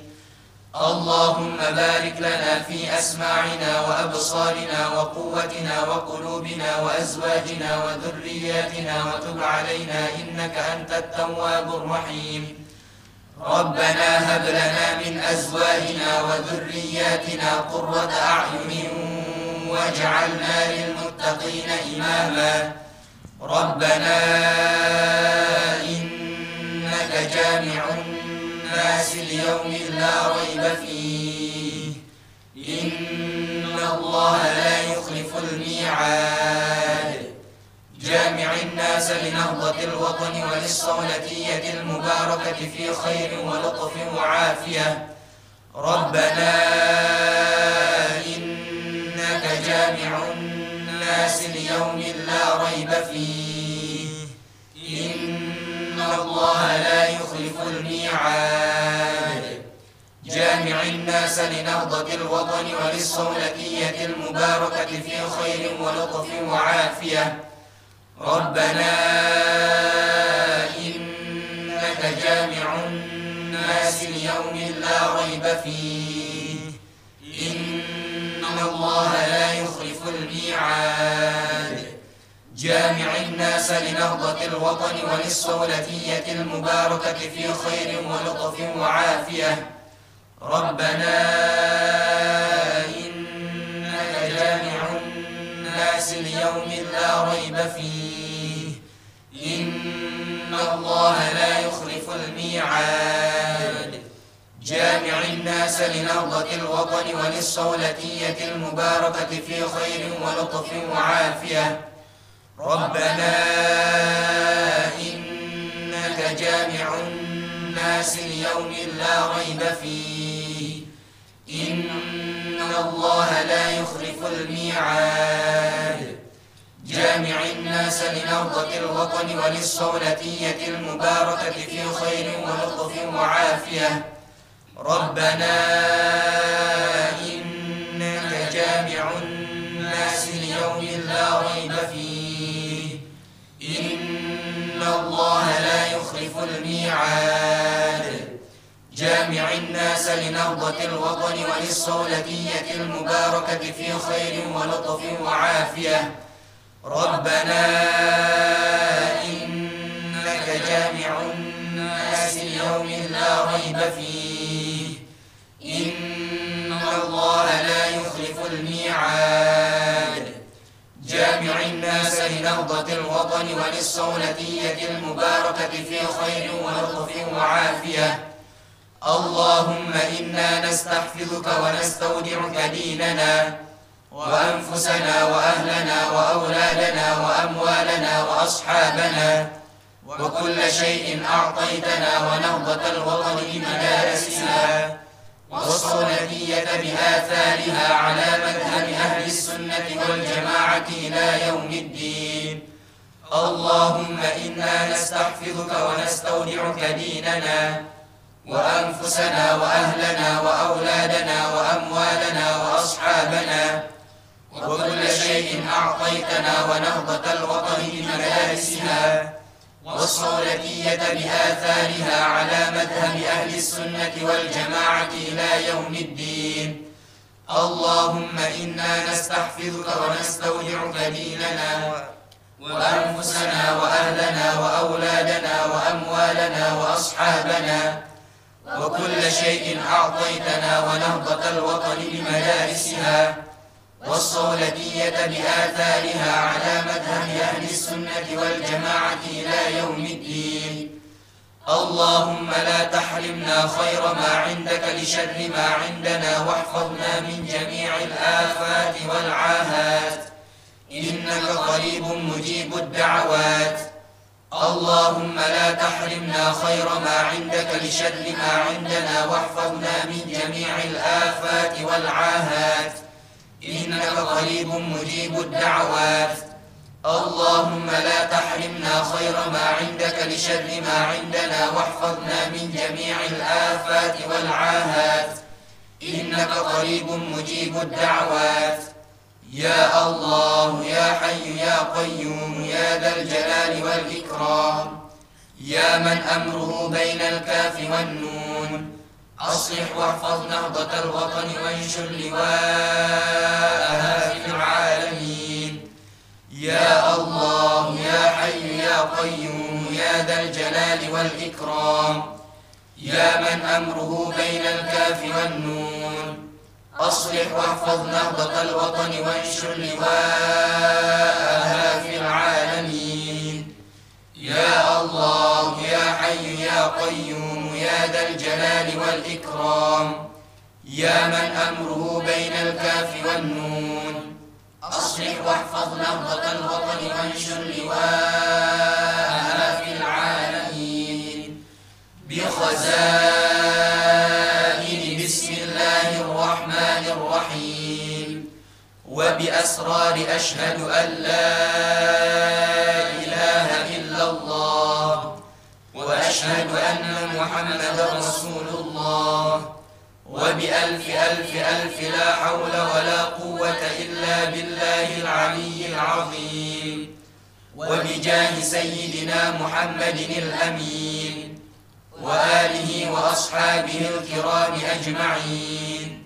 [SPEAKER 5] اللهم بارك لنا في أسماعنا وأبصارنا وقوتنا وقلوبنا وأزواجنا وذرياتنا وتب علينا إنك أنت التواب الرحيم ربنا هب لنا من أزواجنا وذرياتنا قرة أعين واجعلنا للمتقين إماما ربنا إنك جامع الناس ليوم لا ريب فيه إن الله لا يخلف الميعاد جامع الناس لنهضة الوطن وللصولتية المباركة في خير ولطف وعافية ربنا إنك جامع الناس ليوم لا ريب فيه إن الله لا يخلف الميعاد جامع الناس لنهضة الوطن وللصولتية المباركة في خير ولطف وعافية ربنا إنك جامع الناس ليوم لا ريب فيه إن الله لا يخلف الميعاد جامع الناس لنهضة الوطن وللصولتية المباركة في خير ولطف وعافية ربنا إنك جامع الناس ليوم لا ريب فيه إن الله لا يخلف الميعاد جامع الناس لنهضة الوطن وللصولتية المباركة في خير ولطف وعافية ربنا إنك جامع الناس ليوم لا ريب فيه إن الله لا يخلف الميعاد جامع الناس لنهضة الوطن وللصولتية المباركة في خير ولطف وعافية ربنا إنك جامع الناس ليوم لا ريب فيه إن الله لا يخلف الميعاد جامع الناس لنهضة الوطن وللصولتية المباركة في خير ولطف وعافية ربنا إنك جامع الناس ليوم لا ريب فيه إن الله لا يخلف الميعاد جامع الناس لنهضة الوطن وللصولتية المباركة في خير ولطف وعافية اللهم إنا نستحفظك ونستودعك ديننا وأنفسنا وأهلنا وأولادنا وأموالنا وأصحابنا وكل شيء أعطيتنا ونهضة الوطن بمدارسنا والصلبية بآثارها على مذهب أهل السنة والجماعة إلى يوم الدين اللهم إنا نستحفظك ونستودعك ديننا وأنفسنا وأهلنا وأولادنا وأموالنا وأصحابنا وكل شيء أعطيتنا ونهضة الوطن لمدارسها والصولتية بآثارها على مذهب أهل السنة والجماعة إلى يوم الدين اللهم إنا نستحفظك ونستودعك ديننا وأنفسنا وأهلنا وأولادنا وأموالنا وأصحابنا وكل شيء أعطيتنا ونهضة الوطن بمدارسها والصولجية بآثارها على مذهب أهل السنة والجماعة إلى يوم الدين اللهم لا تحرمنا خير ما عندك لشر ما عندنا واحفظنا من جميع الآفات والعاهات إنك قريب مجيب الدعوات اللهم لا تحرمنا خير ما عندك لشر ما عندنا واحفظنا من جميع الآفات والعاهات إنك قريب مجيب الدعوات اللهم لا تحرمنا خير ما عندك لشر ما عندنا واحفظنا من جميع الآفات والعاهات إنك قريب مجيب الدعوات يا الله يا حي يا قيوم يا ذا الجلال والإكرام يا من أمره بين الكاف والنور أصلح واحفظ نهضة الوطن وانشر لواءها في العالمين يا الله يا حي يا قيوم يا ذا الجلال والإكرام يا من أمره بين الكاف والنون أصلح واحفظ نهضة الوطن وانشر لواءها في العالمين يا الله يا حي يا قيوم يا ذا الجلال والإكرام يا من أمره بين الكاف والنون أصلح واحفظ نهضة الوطن وانشر لواءها في العالمين بخزائن بسم الله الرحمن الرحيم وبأسرار أشهد أن لا إله إلا الله أشهد أن محمدا رسول الله وبألف ألف ألف لا حول ولا قوة إلا بالله العلي العظيم وبجاه سيدنا محمد الأمين وآله وأصحابه الكرام أجمعين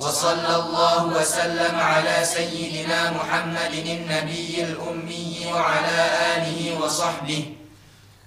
[SPEAKER 5] وصلى الله وسلم على سيدنا محمد النبي الأمي وعلى آله وصحبه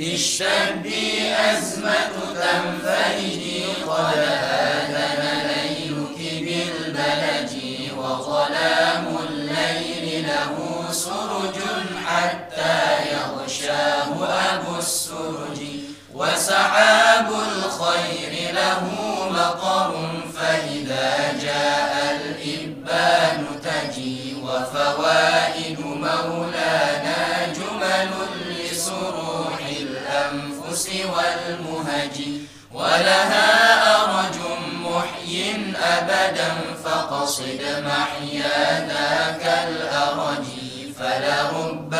[SPEAKER 6] اشتد أزمة تنفرج قد آذن ليلك بالبلد وظلام الليل له سرج حتى يغشاه أبو السرج وسحاب الخير له مطر فإذا جاء الإبان تجي وفوائد مولانا سوى والمهج ولها أرج محي أبدا فقصد محيا ذاك الأرج فلرب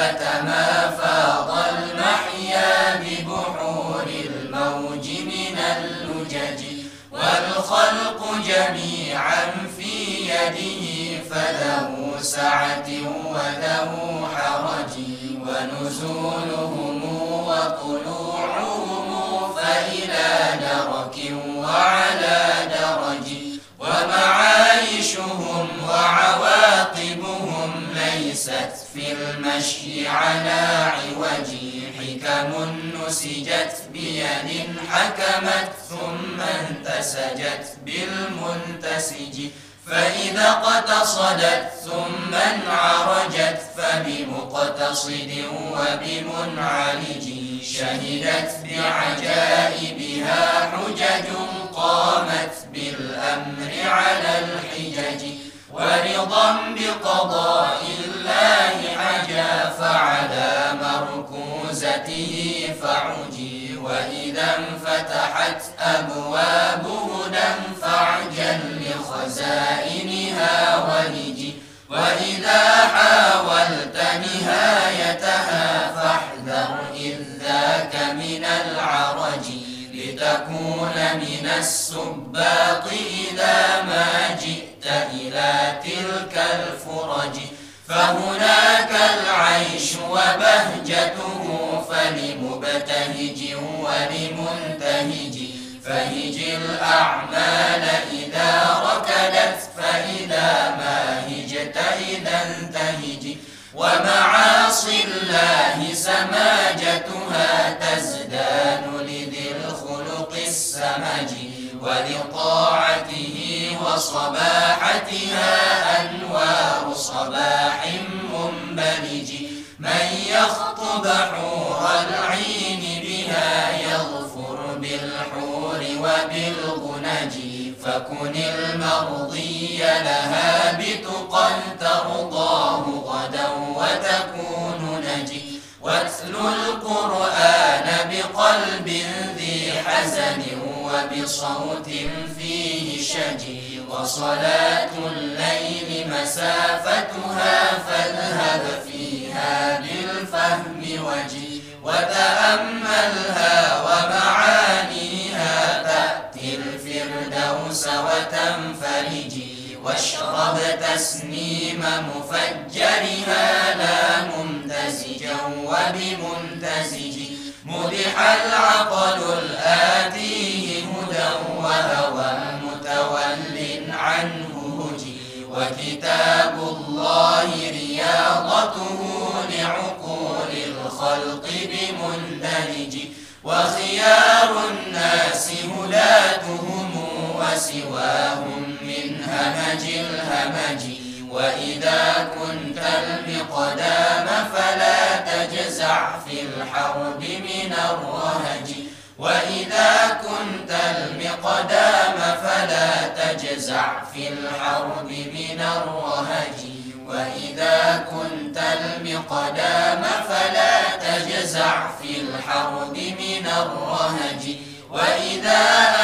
[SPEAKER 6] ما فاض المحيا ببحور الموج من اللجج والخلق جميعا في يده فذو سعة وذو حرج ونزولهم وطلوعهم فإلى درك وعلى درج ومعايشهم وعواقبهم ليست في المشي على عوج حكم نسجت بيد حكمت ثم انتسجت بالمنتسج فإذا اقتصدت ثم انعرجت فبمقتصد وبمنعرج شهدت بعجائبها حجج قامت بالأمر على الحجج ورضا بقضاء الله عجا فعلى مركوزته فعلا وإذا انفتحت أبواب هدى فاعجل لخزائنها ولجي وإذا حاولت نهايتها فاحذر إذ ذاك من العرج لتكون من السباط إذا ما جئت إلى تلك الفرج فهناك العيش وبهجته الخوف لمبتهج ولمنتهج فهج الأعمال إذا ركدت فإذا ما هجت إذا انتهج ومعاصي الله سماجتها تزداد لذي الخلق السمج ولطاعته وصباحتها أنوار صباح من يخطب حور العين بها يغفر بالحور وبالغنج فكن المرضي لها بتقى ترضاه غدا وتكون نجي واتل القرآن بقلب ذي حزن وبصوت فيه شجي وصلاة الليل مسافتها فاذهب فيها بالفهم وجي وتأملها ومعانيها تأتي الفردوس وتنفرجي واشرب تسنيم مفجرها لا ممتزجا وبممتزج مدح العقل الآتي وهوى متول عنه هجي وكتاب الله رياضته لعقول الخلق بمندلج وخيار الناس هلاتهم وسواهم من همج الهمج وإذا كنت المقدام فلا تجزع في الحرب من الرهج وإذا كنت المقدام فلا تجزع في الحرب من الرهج وإذا كنت المقدام فلا تجزع في الحرب من الرهج وإذا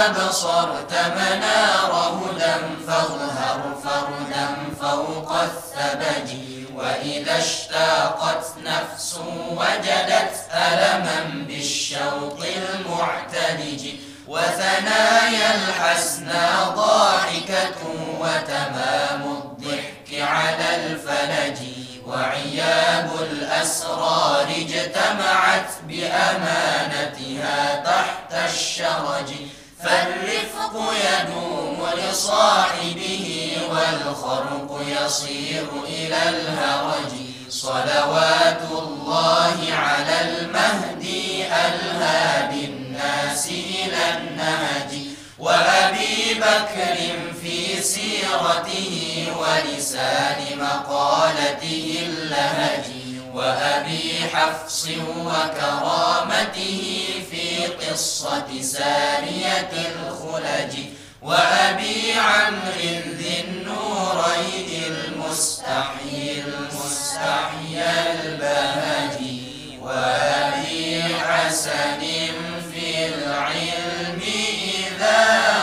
[SPEAKER 6] أبصرت مناره هدى فاظهر فردا فوق الثبج وإذا اشتاقت نفس وجدت ألما بالشوق المعتلج وثنايا الحسنى ضاحكة وتمام الضحك على الفلج وعياب الأسرار اجتمعت بأمانتها تحت الشرج فالرفق يدوم لصاحبه والخرق يصير إلى الهرج صلوات الله على المهدي ألهى بالناس إلى النهج وأبي بكر سيرته ولسان مقالته اللهج وأبي حفص وكرامته في قصة سارية الخلج وأبي عمرو ذي النورين المستحي المستحيي البهج وأبي حسن في العلم إذا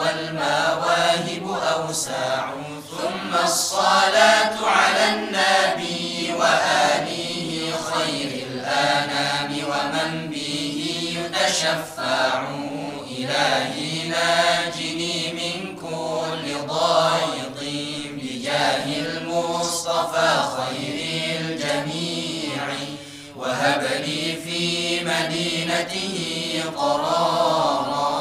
[SPEAKER 6] والمواهب أوساع ثم الصلاة على النبي وآله خير الأنام ومن به يتشفع إلهي ناجني من كل ضائق بجاه المصطفى خير الجميع وهب لي في مدينته قرارا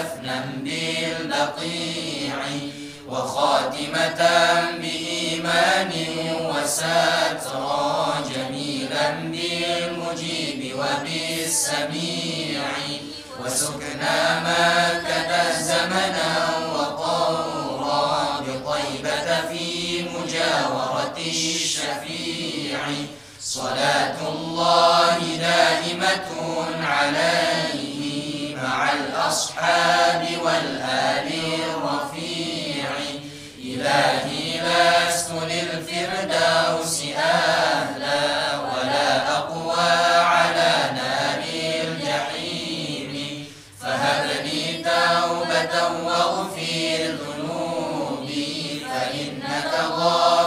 [SPEAKER 6] دفنا بالبقيع وخاتمة بإيمان وسترا جميلا بالمجيب وبالسميع وسكنا مكة زمنا وطورا بطيبة في مجاورة الشفيع صلاة الله دائمة علي مع الأصحاب والآل الرفيع إلهي لست للفردوس أهلا ولا أقوى على نار الجحيم فهب لي توبة واغفر ذنوبي فإنك غافر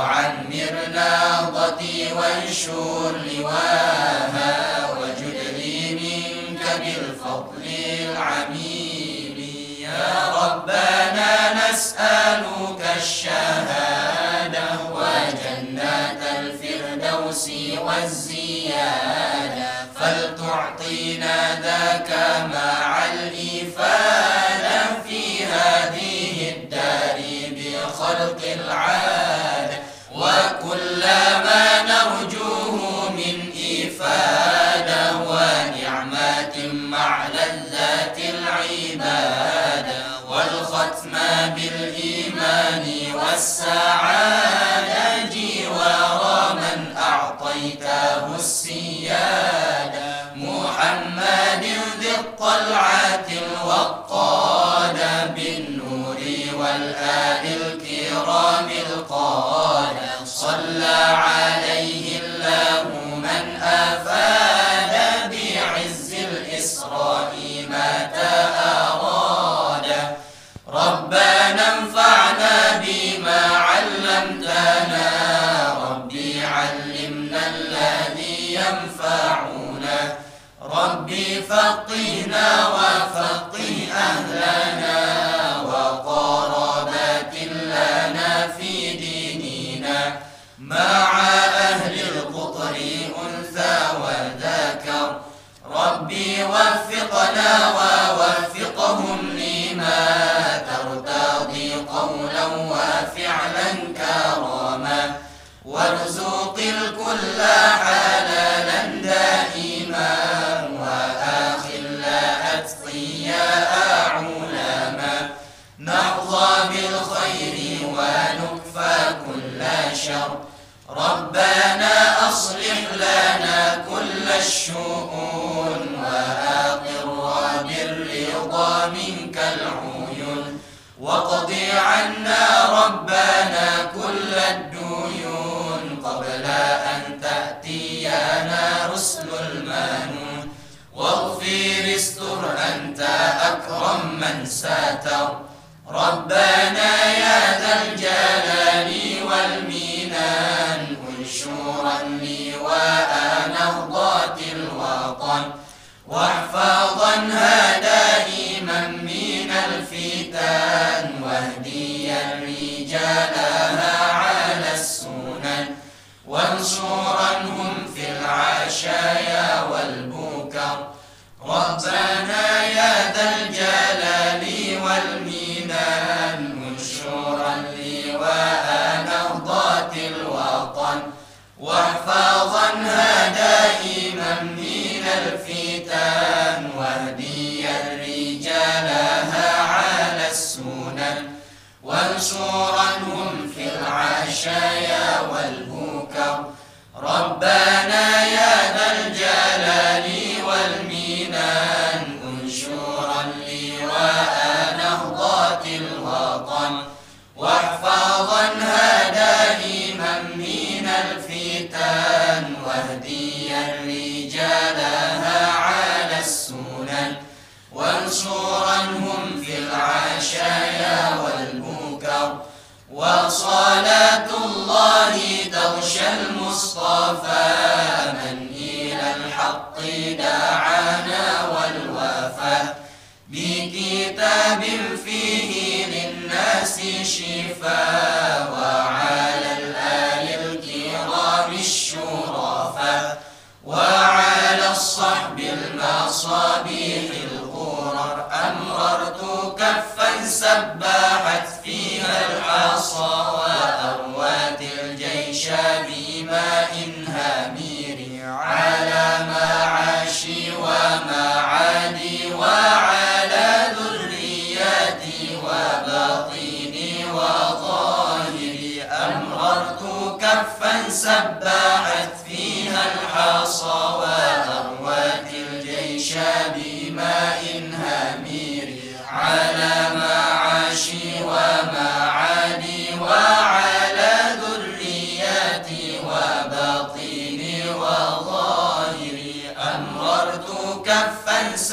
[SPEAKER 6] وعمرنا ضدي وانشر لواها وجدني منك بالفضل العميم يا ربنا نسألك الشهادة وجنات الفردوس والزيادة والساعات فقنا وفقي أهلنا البشر ربنا أصلح لنا كل الشؤون وآقر بالرضا منك العيون واقض عنا ربنا كل الديون قبل أن تأتينا رسل المانون واغفر استر أنت أكرم من ساتر ربنا يا ذا الجلال واحفظنها دائما من من الفتن واهدي رجالها على السنن وانصرا هم في العشايا والبكر ربنا يا ذا الجلال والمنان منشورا لواء نهضة الوطن واحفظنها دائما من الفتن الختان واهدي رجالها على السنن في العشايا والبكر ربنا الفحشاء والمنكر وصلاة الله تغشى المصطفى من إلى الحق دعانا والوفاء بكتاب فيه للناس شفاء وعلى الآل الكرام الشرفاء وعلى الصحب المصابين سبحت فيها العصا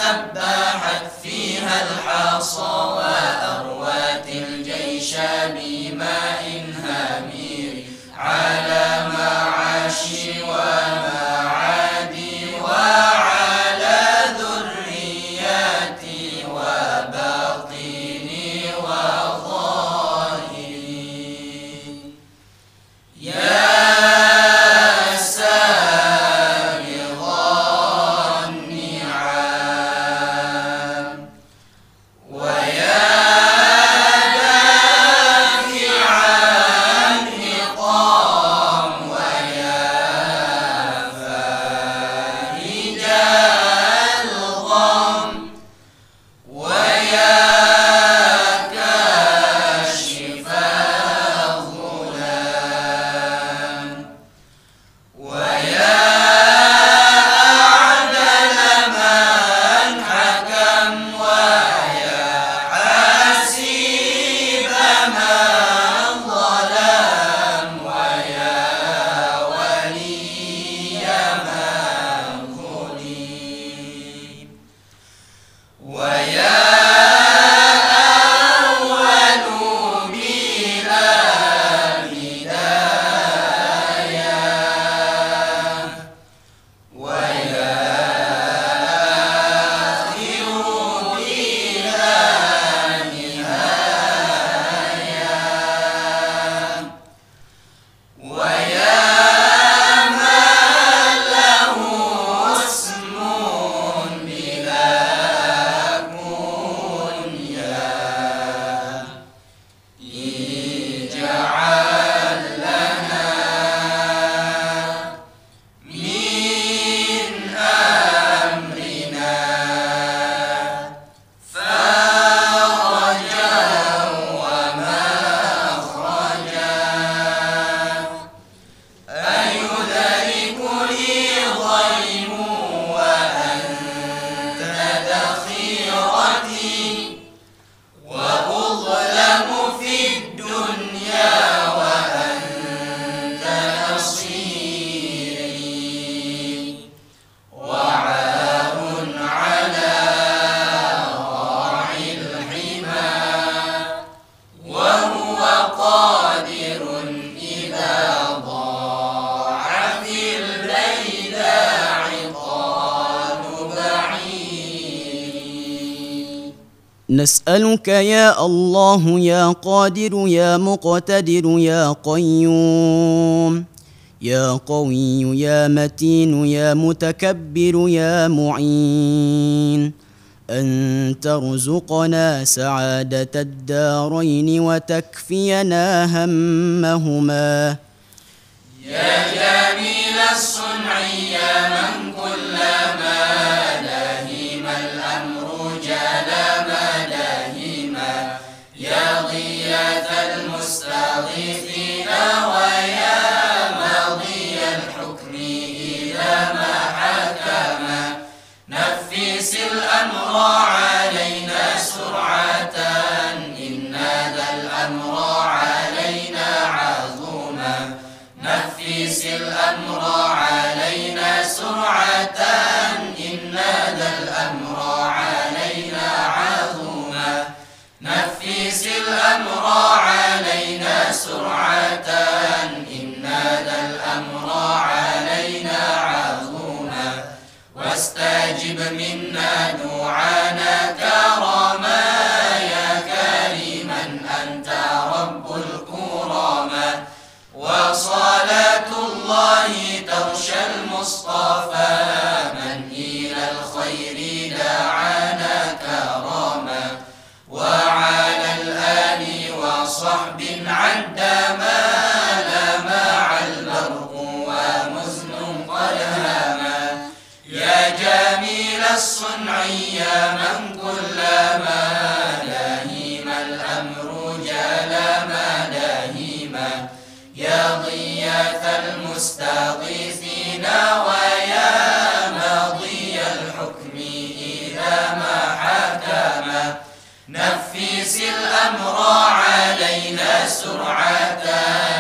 [SPEAKER 6] أباحت فيها الحصى وأروات الجيش بماء
[SPEAKER 7] قادر يا مقتدر يا قيوم يا قوي يا متين يا متكبر يا معين ان ترزقنا سعاده الدارين وتكفينا همهما
[SPEAKER 6] أمر علينا سرعة إنا ذا الأمر علينا عظوما نفس الأمر علينا سرعة إن ذا الأمر علينا عظوما نفس الأمر علينا سرعة فاستجب منا دعانا كرما يا كريما أنت رب الكرما وصلاة الله تغشى المصطفى الصنع من كلما داهيم الأمر جال ما داهيما يا ضياث المستغيثين ويا ماضي الحكم إذا ما حكما نفس الأمر علينا سرعتان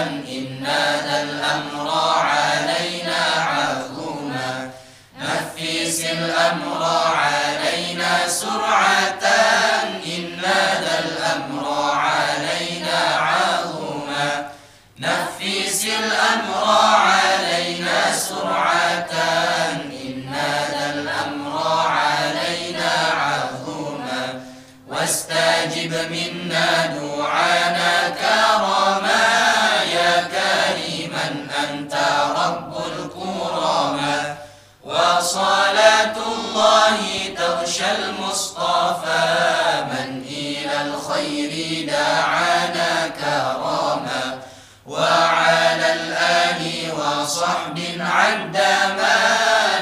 [SPEAKER 6] عاش المصطفى من إلى الخير دعانا كراما وعلى الآل وصحب ما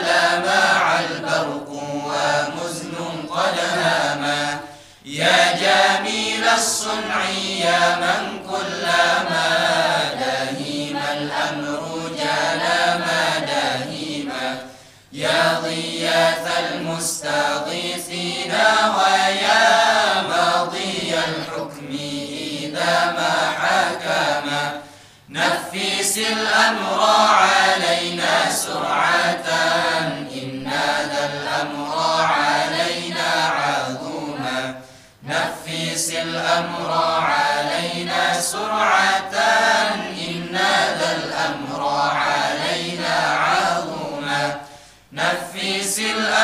[SPEAKER 6] لمع البرق ومزن قد هاما يا جميل الصنع يا من كلما دهيم الأمر جلما ما دهيما يا ضياثا المستغيثين ويا ماضي الحكم إذا ما حكم نفس الأمر علينا سرعة إن هذا الأمر علينا عظوما نفس الأمر علينا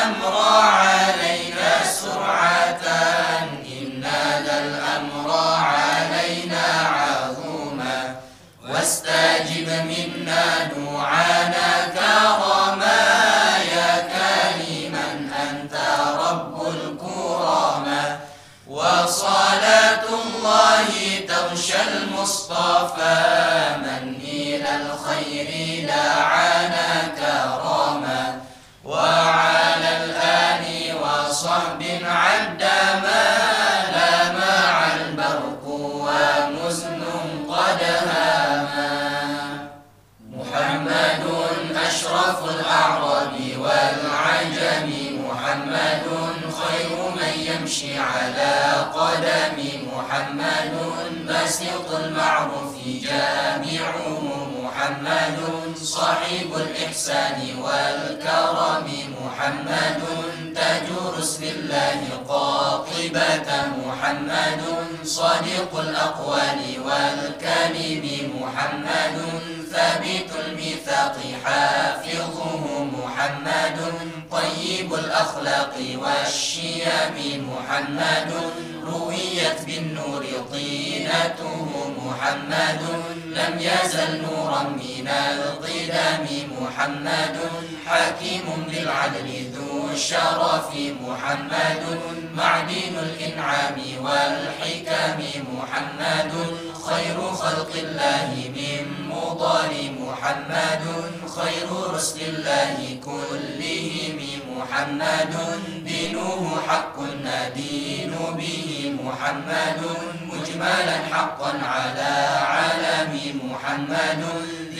[SPEAKER 6] الأمر علينا سرعة إن هذا الأمر علينا عظوما واستجب منا دعانا كرما يا كريما أنت رب الكرامة وصلاة الله تغشى المصطفى من إلى الخير دعانا كرما على قدم محمد بسيط المعروف جامعه محمد صاحب الإحسان والكرم محمد تاج رسل الله قاطبة محمد صادق الأقوال والكلم محمد ثابت الميثاق حافظه محمد طيب الأخلاق والشيم محمد رويت بالنور طينته محمد لم يزل نورا من القدام محمد حكيم بالعدل ذو الشرف محمد معدن الإنعام والحكم الحكام محمد خير خلق الله من مضال محمد خير رسل الله كلهم محمد دينه حق ندين به محمد مجملا حقا على علم محمد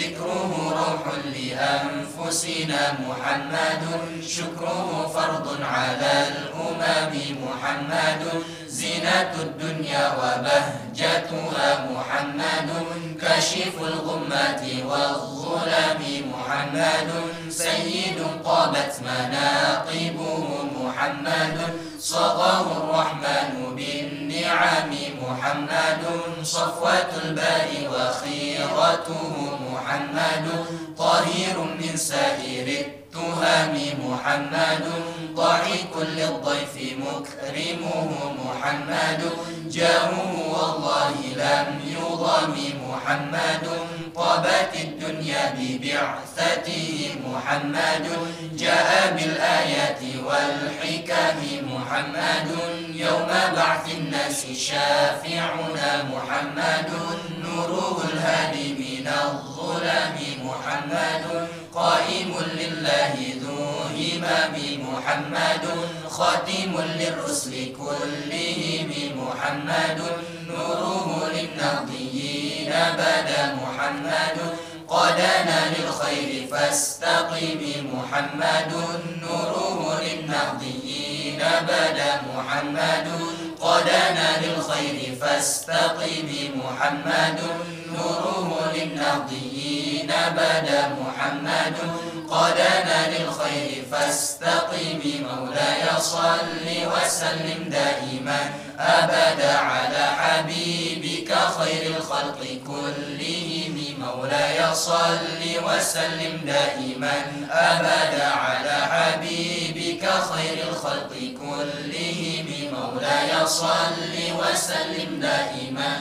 [SPEAKER 6] ذكره روح لأنفسنا محمد شكره فرض على الأمم محمد زينة الدنيا وبهجتها محمد كشف الغمة والظلم محمد سيد قامت مناقبه محمد صغاه الرحمن بالنسبة النعم محمد صفوة الباري وخيرته محمد طهير من سائر التهام محمد ضعيف للضيف مكرمه محمد جاره والله لم يضام محمد طابت الدنيا ببعثته محمد جاء بالآيات والحكم محمد يوم بعث الناس شافعنا محمد نوره الهادي من الظلام محمد قائم لله ذو همام محمد خاتم للرسل كلهم محمد نوره للنبيين بدا محمد قدنا للخير فاستقم محمد نوره للنبيين بدا محمد قدنا للخير فاستقم محمد نوره للنقيين بدا محمد قدنا للخير فاستقم مولاي صل وسلم دائما أبدا على حبيبك خير الخلق كلهم مولاي صل وسلم دائما أبدا على حبيبك خير الخلق كلهم مولاي صل وسلم دائما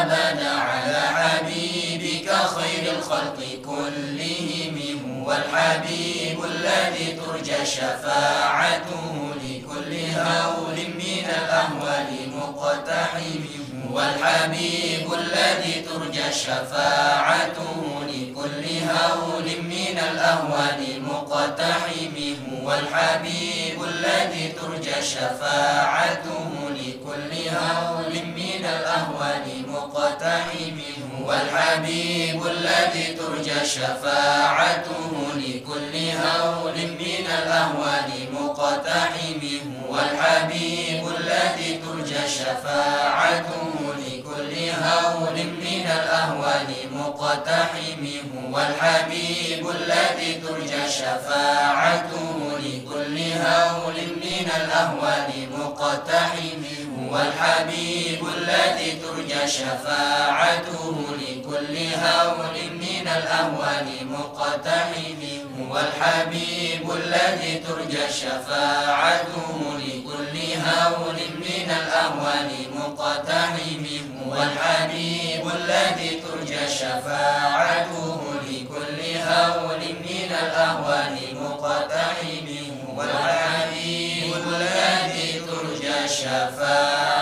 [SPEAKER 6] أبدا على حبيبك خير الخلق كلهم هو الحبيب الذي ترجى شفاعته لكل هول من الأهوال مقتحم والحبيب الذي ترجى شفاعته لكل هول من الأهوال مقتحم هو الحبيب الذي ترجى شفاعته لكل هول من الأهوال مقتحم هو الحبيب الذي ترجى شفاعته لكل هول من الأهوال مقتحم هو الحبيب الذي ترجى شفاعته لكل هول من الأهوال مقتحم هو الحبيب الذي ترجى شفاعته لكل هول من الأهوال مقتحم هو الحبيب الذي ترجى شفاعته لكل هول من الأهوال مقتحم والحبيب الذي ترجى شفاعته لكل هول من الأهوال مقتحم والحبيب الذي ترجى شفاعته لكل هول من الأهوال مقتحم والحبيب الذي ترجى شفاعته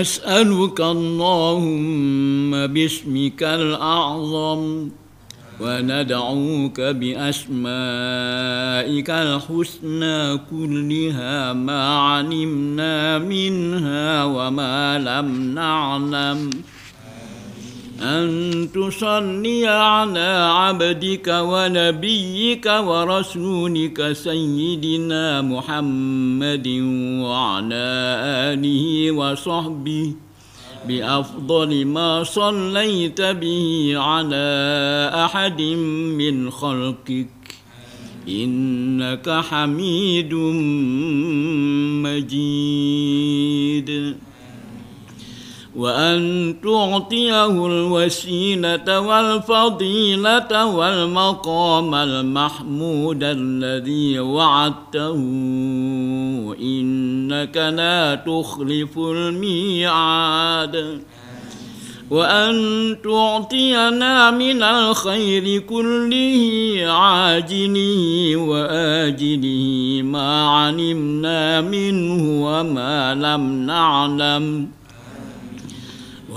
[SPEAKER 7] نسألك اللهم باسمك الأعظم وندعوك بأسمائك الحسنى كلها ما علمنا منها وما لم تصلي على عبدك ونبيك ورسولك سيدنا محمد وعلى آله وصحبه بأفضل ما صليت به على أحد من خلقك إنك حميد مجيد وأن تعطيه الوسيلة والفضيلة والمقام المحمود الذي وعدته إنك لا تخلف الميعاد وأن تعطينا من الخير كله عاجله وآجله ما علمنا منه وما لم نعلم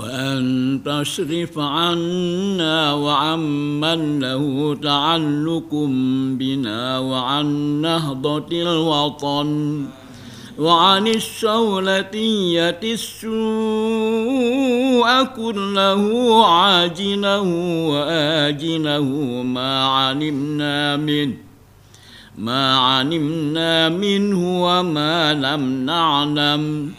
[SPEAKER 7] وأن تصرف عنا وعمن له تعلق بنا وعن نهضة الوطن وعن الشولتية السوء كله عاجله وآجله ما علمنا منه ما علمنا منه وما لم نعلم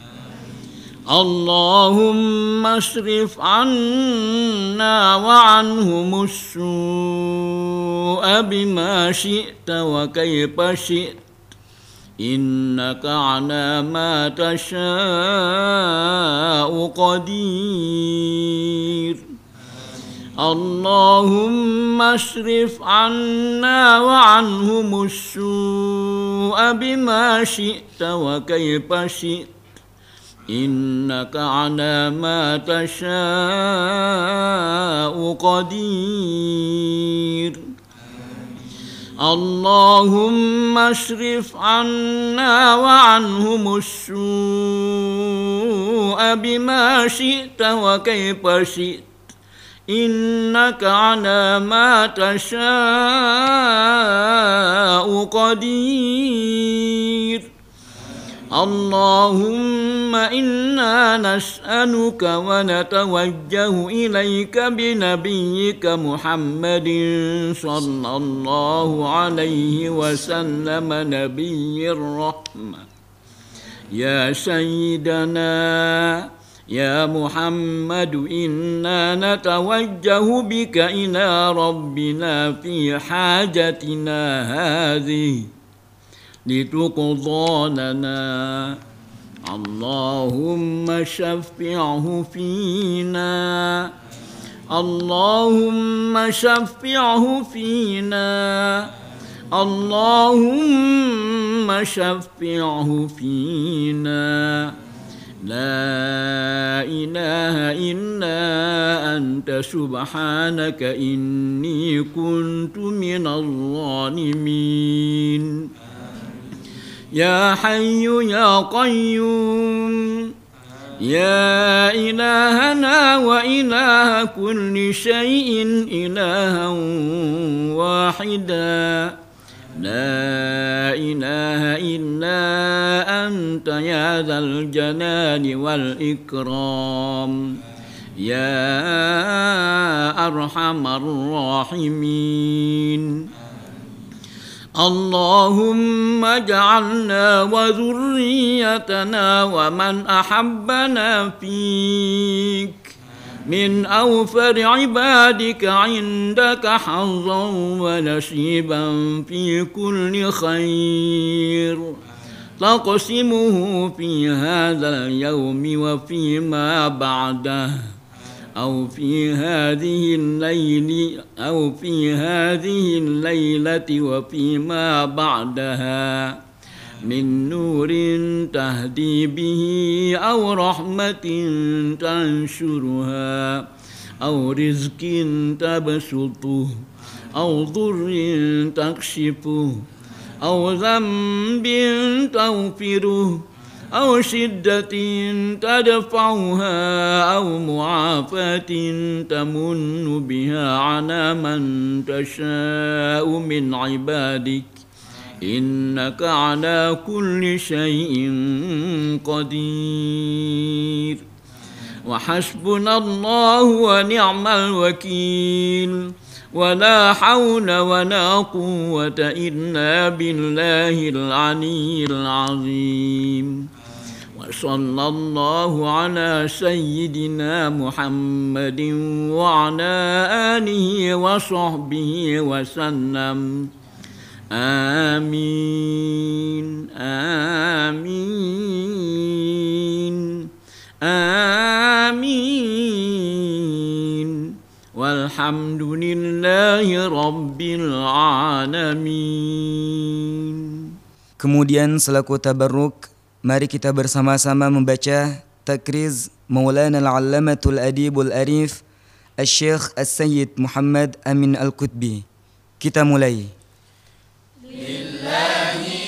[SPEAKER 7] اللهم اصرف عنا وعنهم السوء بما شئت وكيف شئت إنك على ما تشاء قدير اللهم اصرف عنا وعنهم السوء بما شئت وكيف شئت إنك على ما تشاء قدير اللهم اشرف عنا وعنهم السوء بما شئت وكيف شئت إنك على ما تشاء قدير اللهم انا نسالك ونتوجه اليك بنبيك محمد صلى الله عليه وسلم نبي الرحمه يا سيدنا يا محمد انا نتوجه بك الى ربنا في حاجتنا هذه لتقضى لنا اللهم شفعه فينا اللهم شفعه فينا اللهم شفعه فينا لا إله إلا أنت سبحانك إني كنت من الظالمين يا حي يا قيوم يا إلهنا وإله كل شيء إلها واحدا لا إله إلا أنت يا ذا الجلال والإكرام يا أرحم الراحمين اللهم اجعلنا وذريتنا ومن احبنا فيك من اوفر عبادك عندك حظا ونصيبا في كل خير تقسمه في هذا اليوم وفيما بعده أو في هذه الليل أو في هذه الليلة وفيما بعدها من نور تهدي به أو رحمة تنشرها أو رزق تبسطه أو ضر تكشفه أو ذنب تغفره أو شدة تدفعها أو معافاة تمن بها على من تشاء من عبادك إنك على كل شيء قدير وحسبنا الله ونعم الوكيل ولا حول ولا قوة إلا بالله العلي العظيم وصلى الله على سيدنا محمد وعلى آله وصحبه وسلم آمين آمين آمين والحمد لله رب العالمين Kemudian selaku tabarruk Mari kita bersama-sama membaca takriz Maulana Al-Allamatul Adibul Arif Al-Syekh Al-Sayyid Muhammad Amin Al-Qutbi. Kita mulai. Lillahi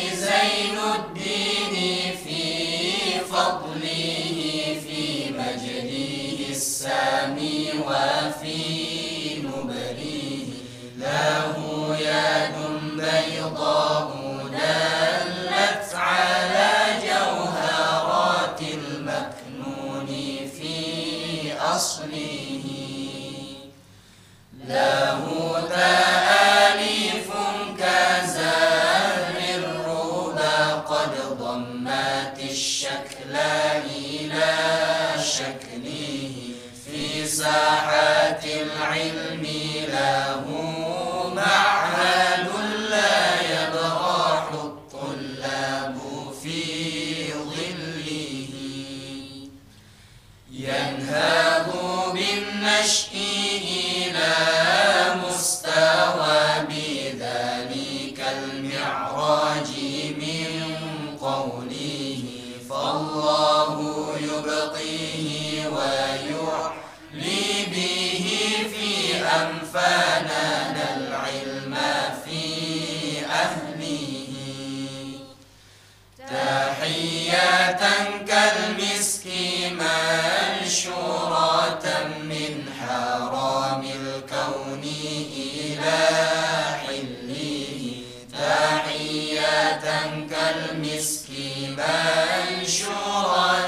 [SPEAKER 6] دنية كالمسك منشورة من حرام الكون إلى حله تحية كالمسك منشورة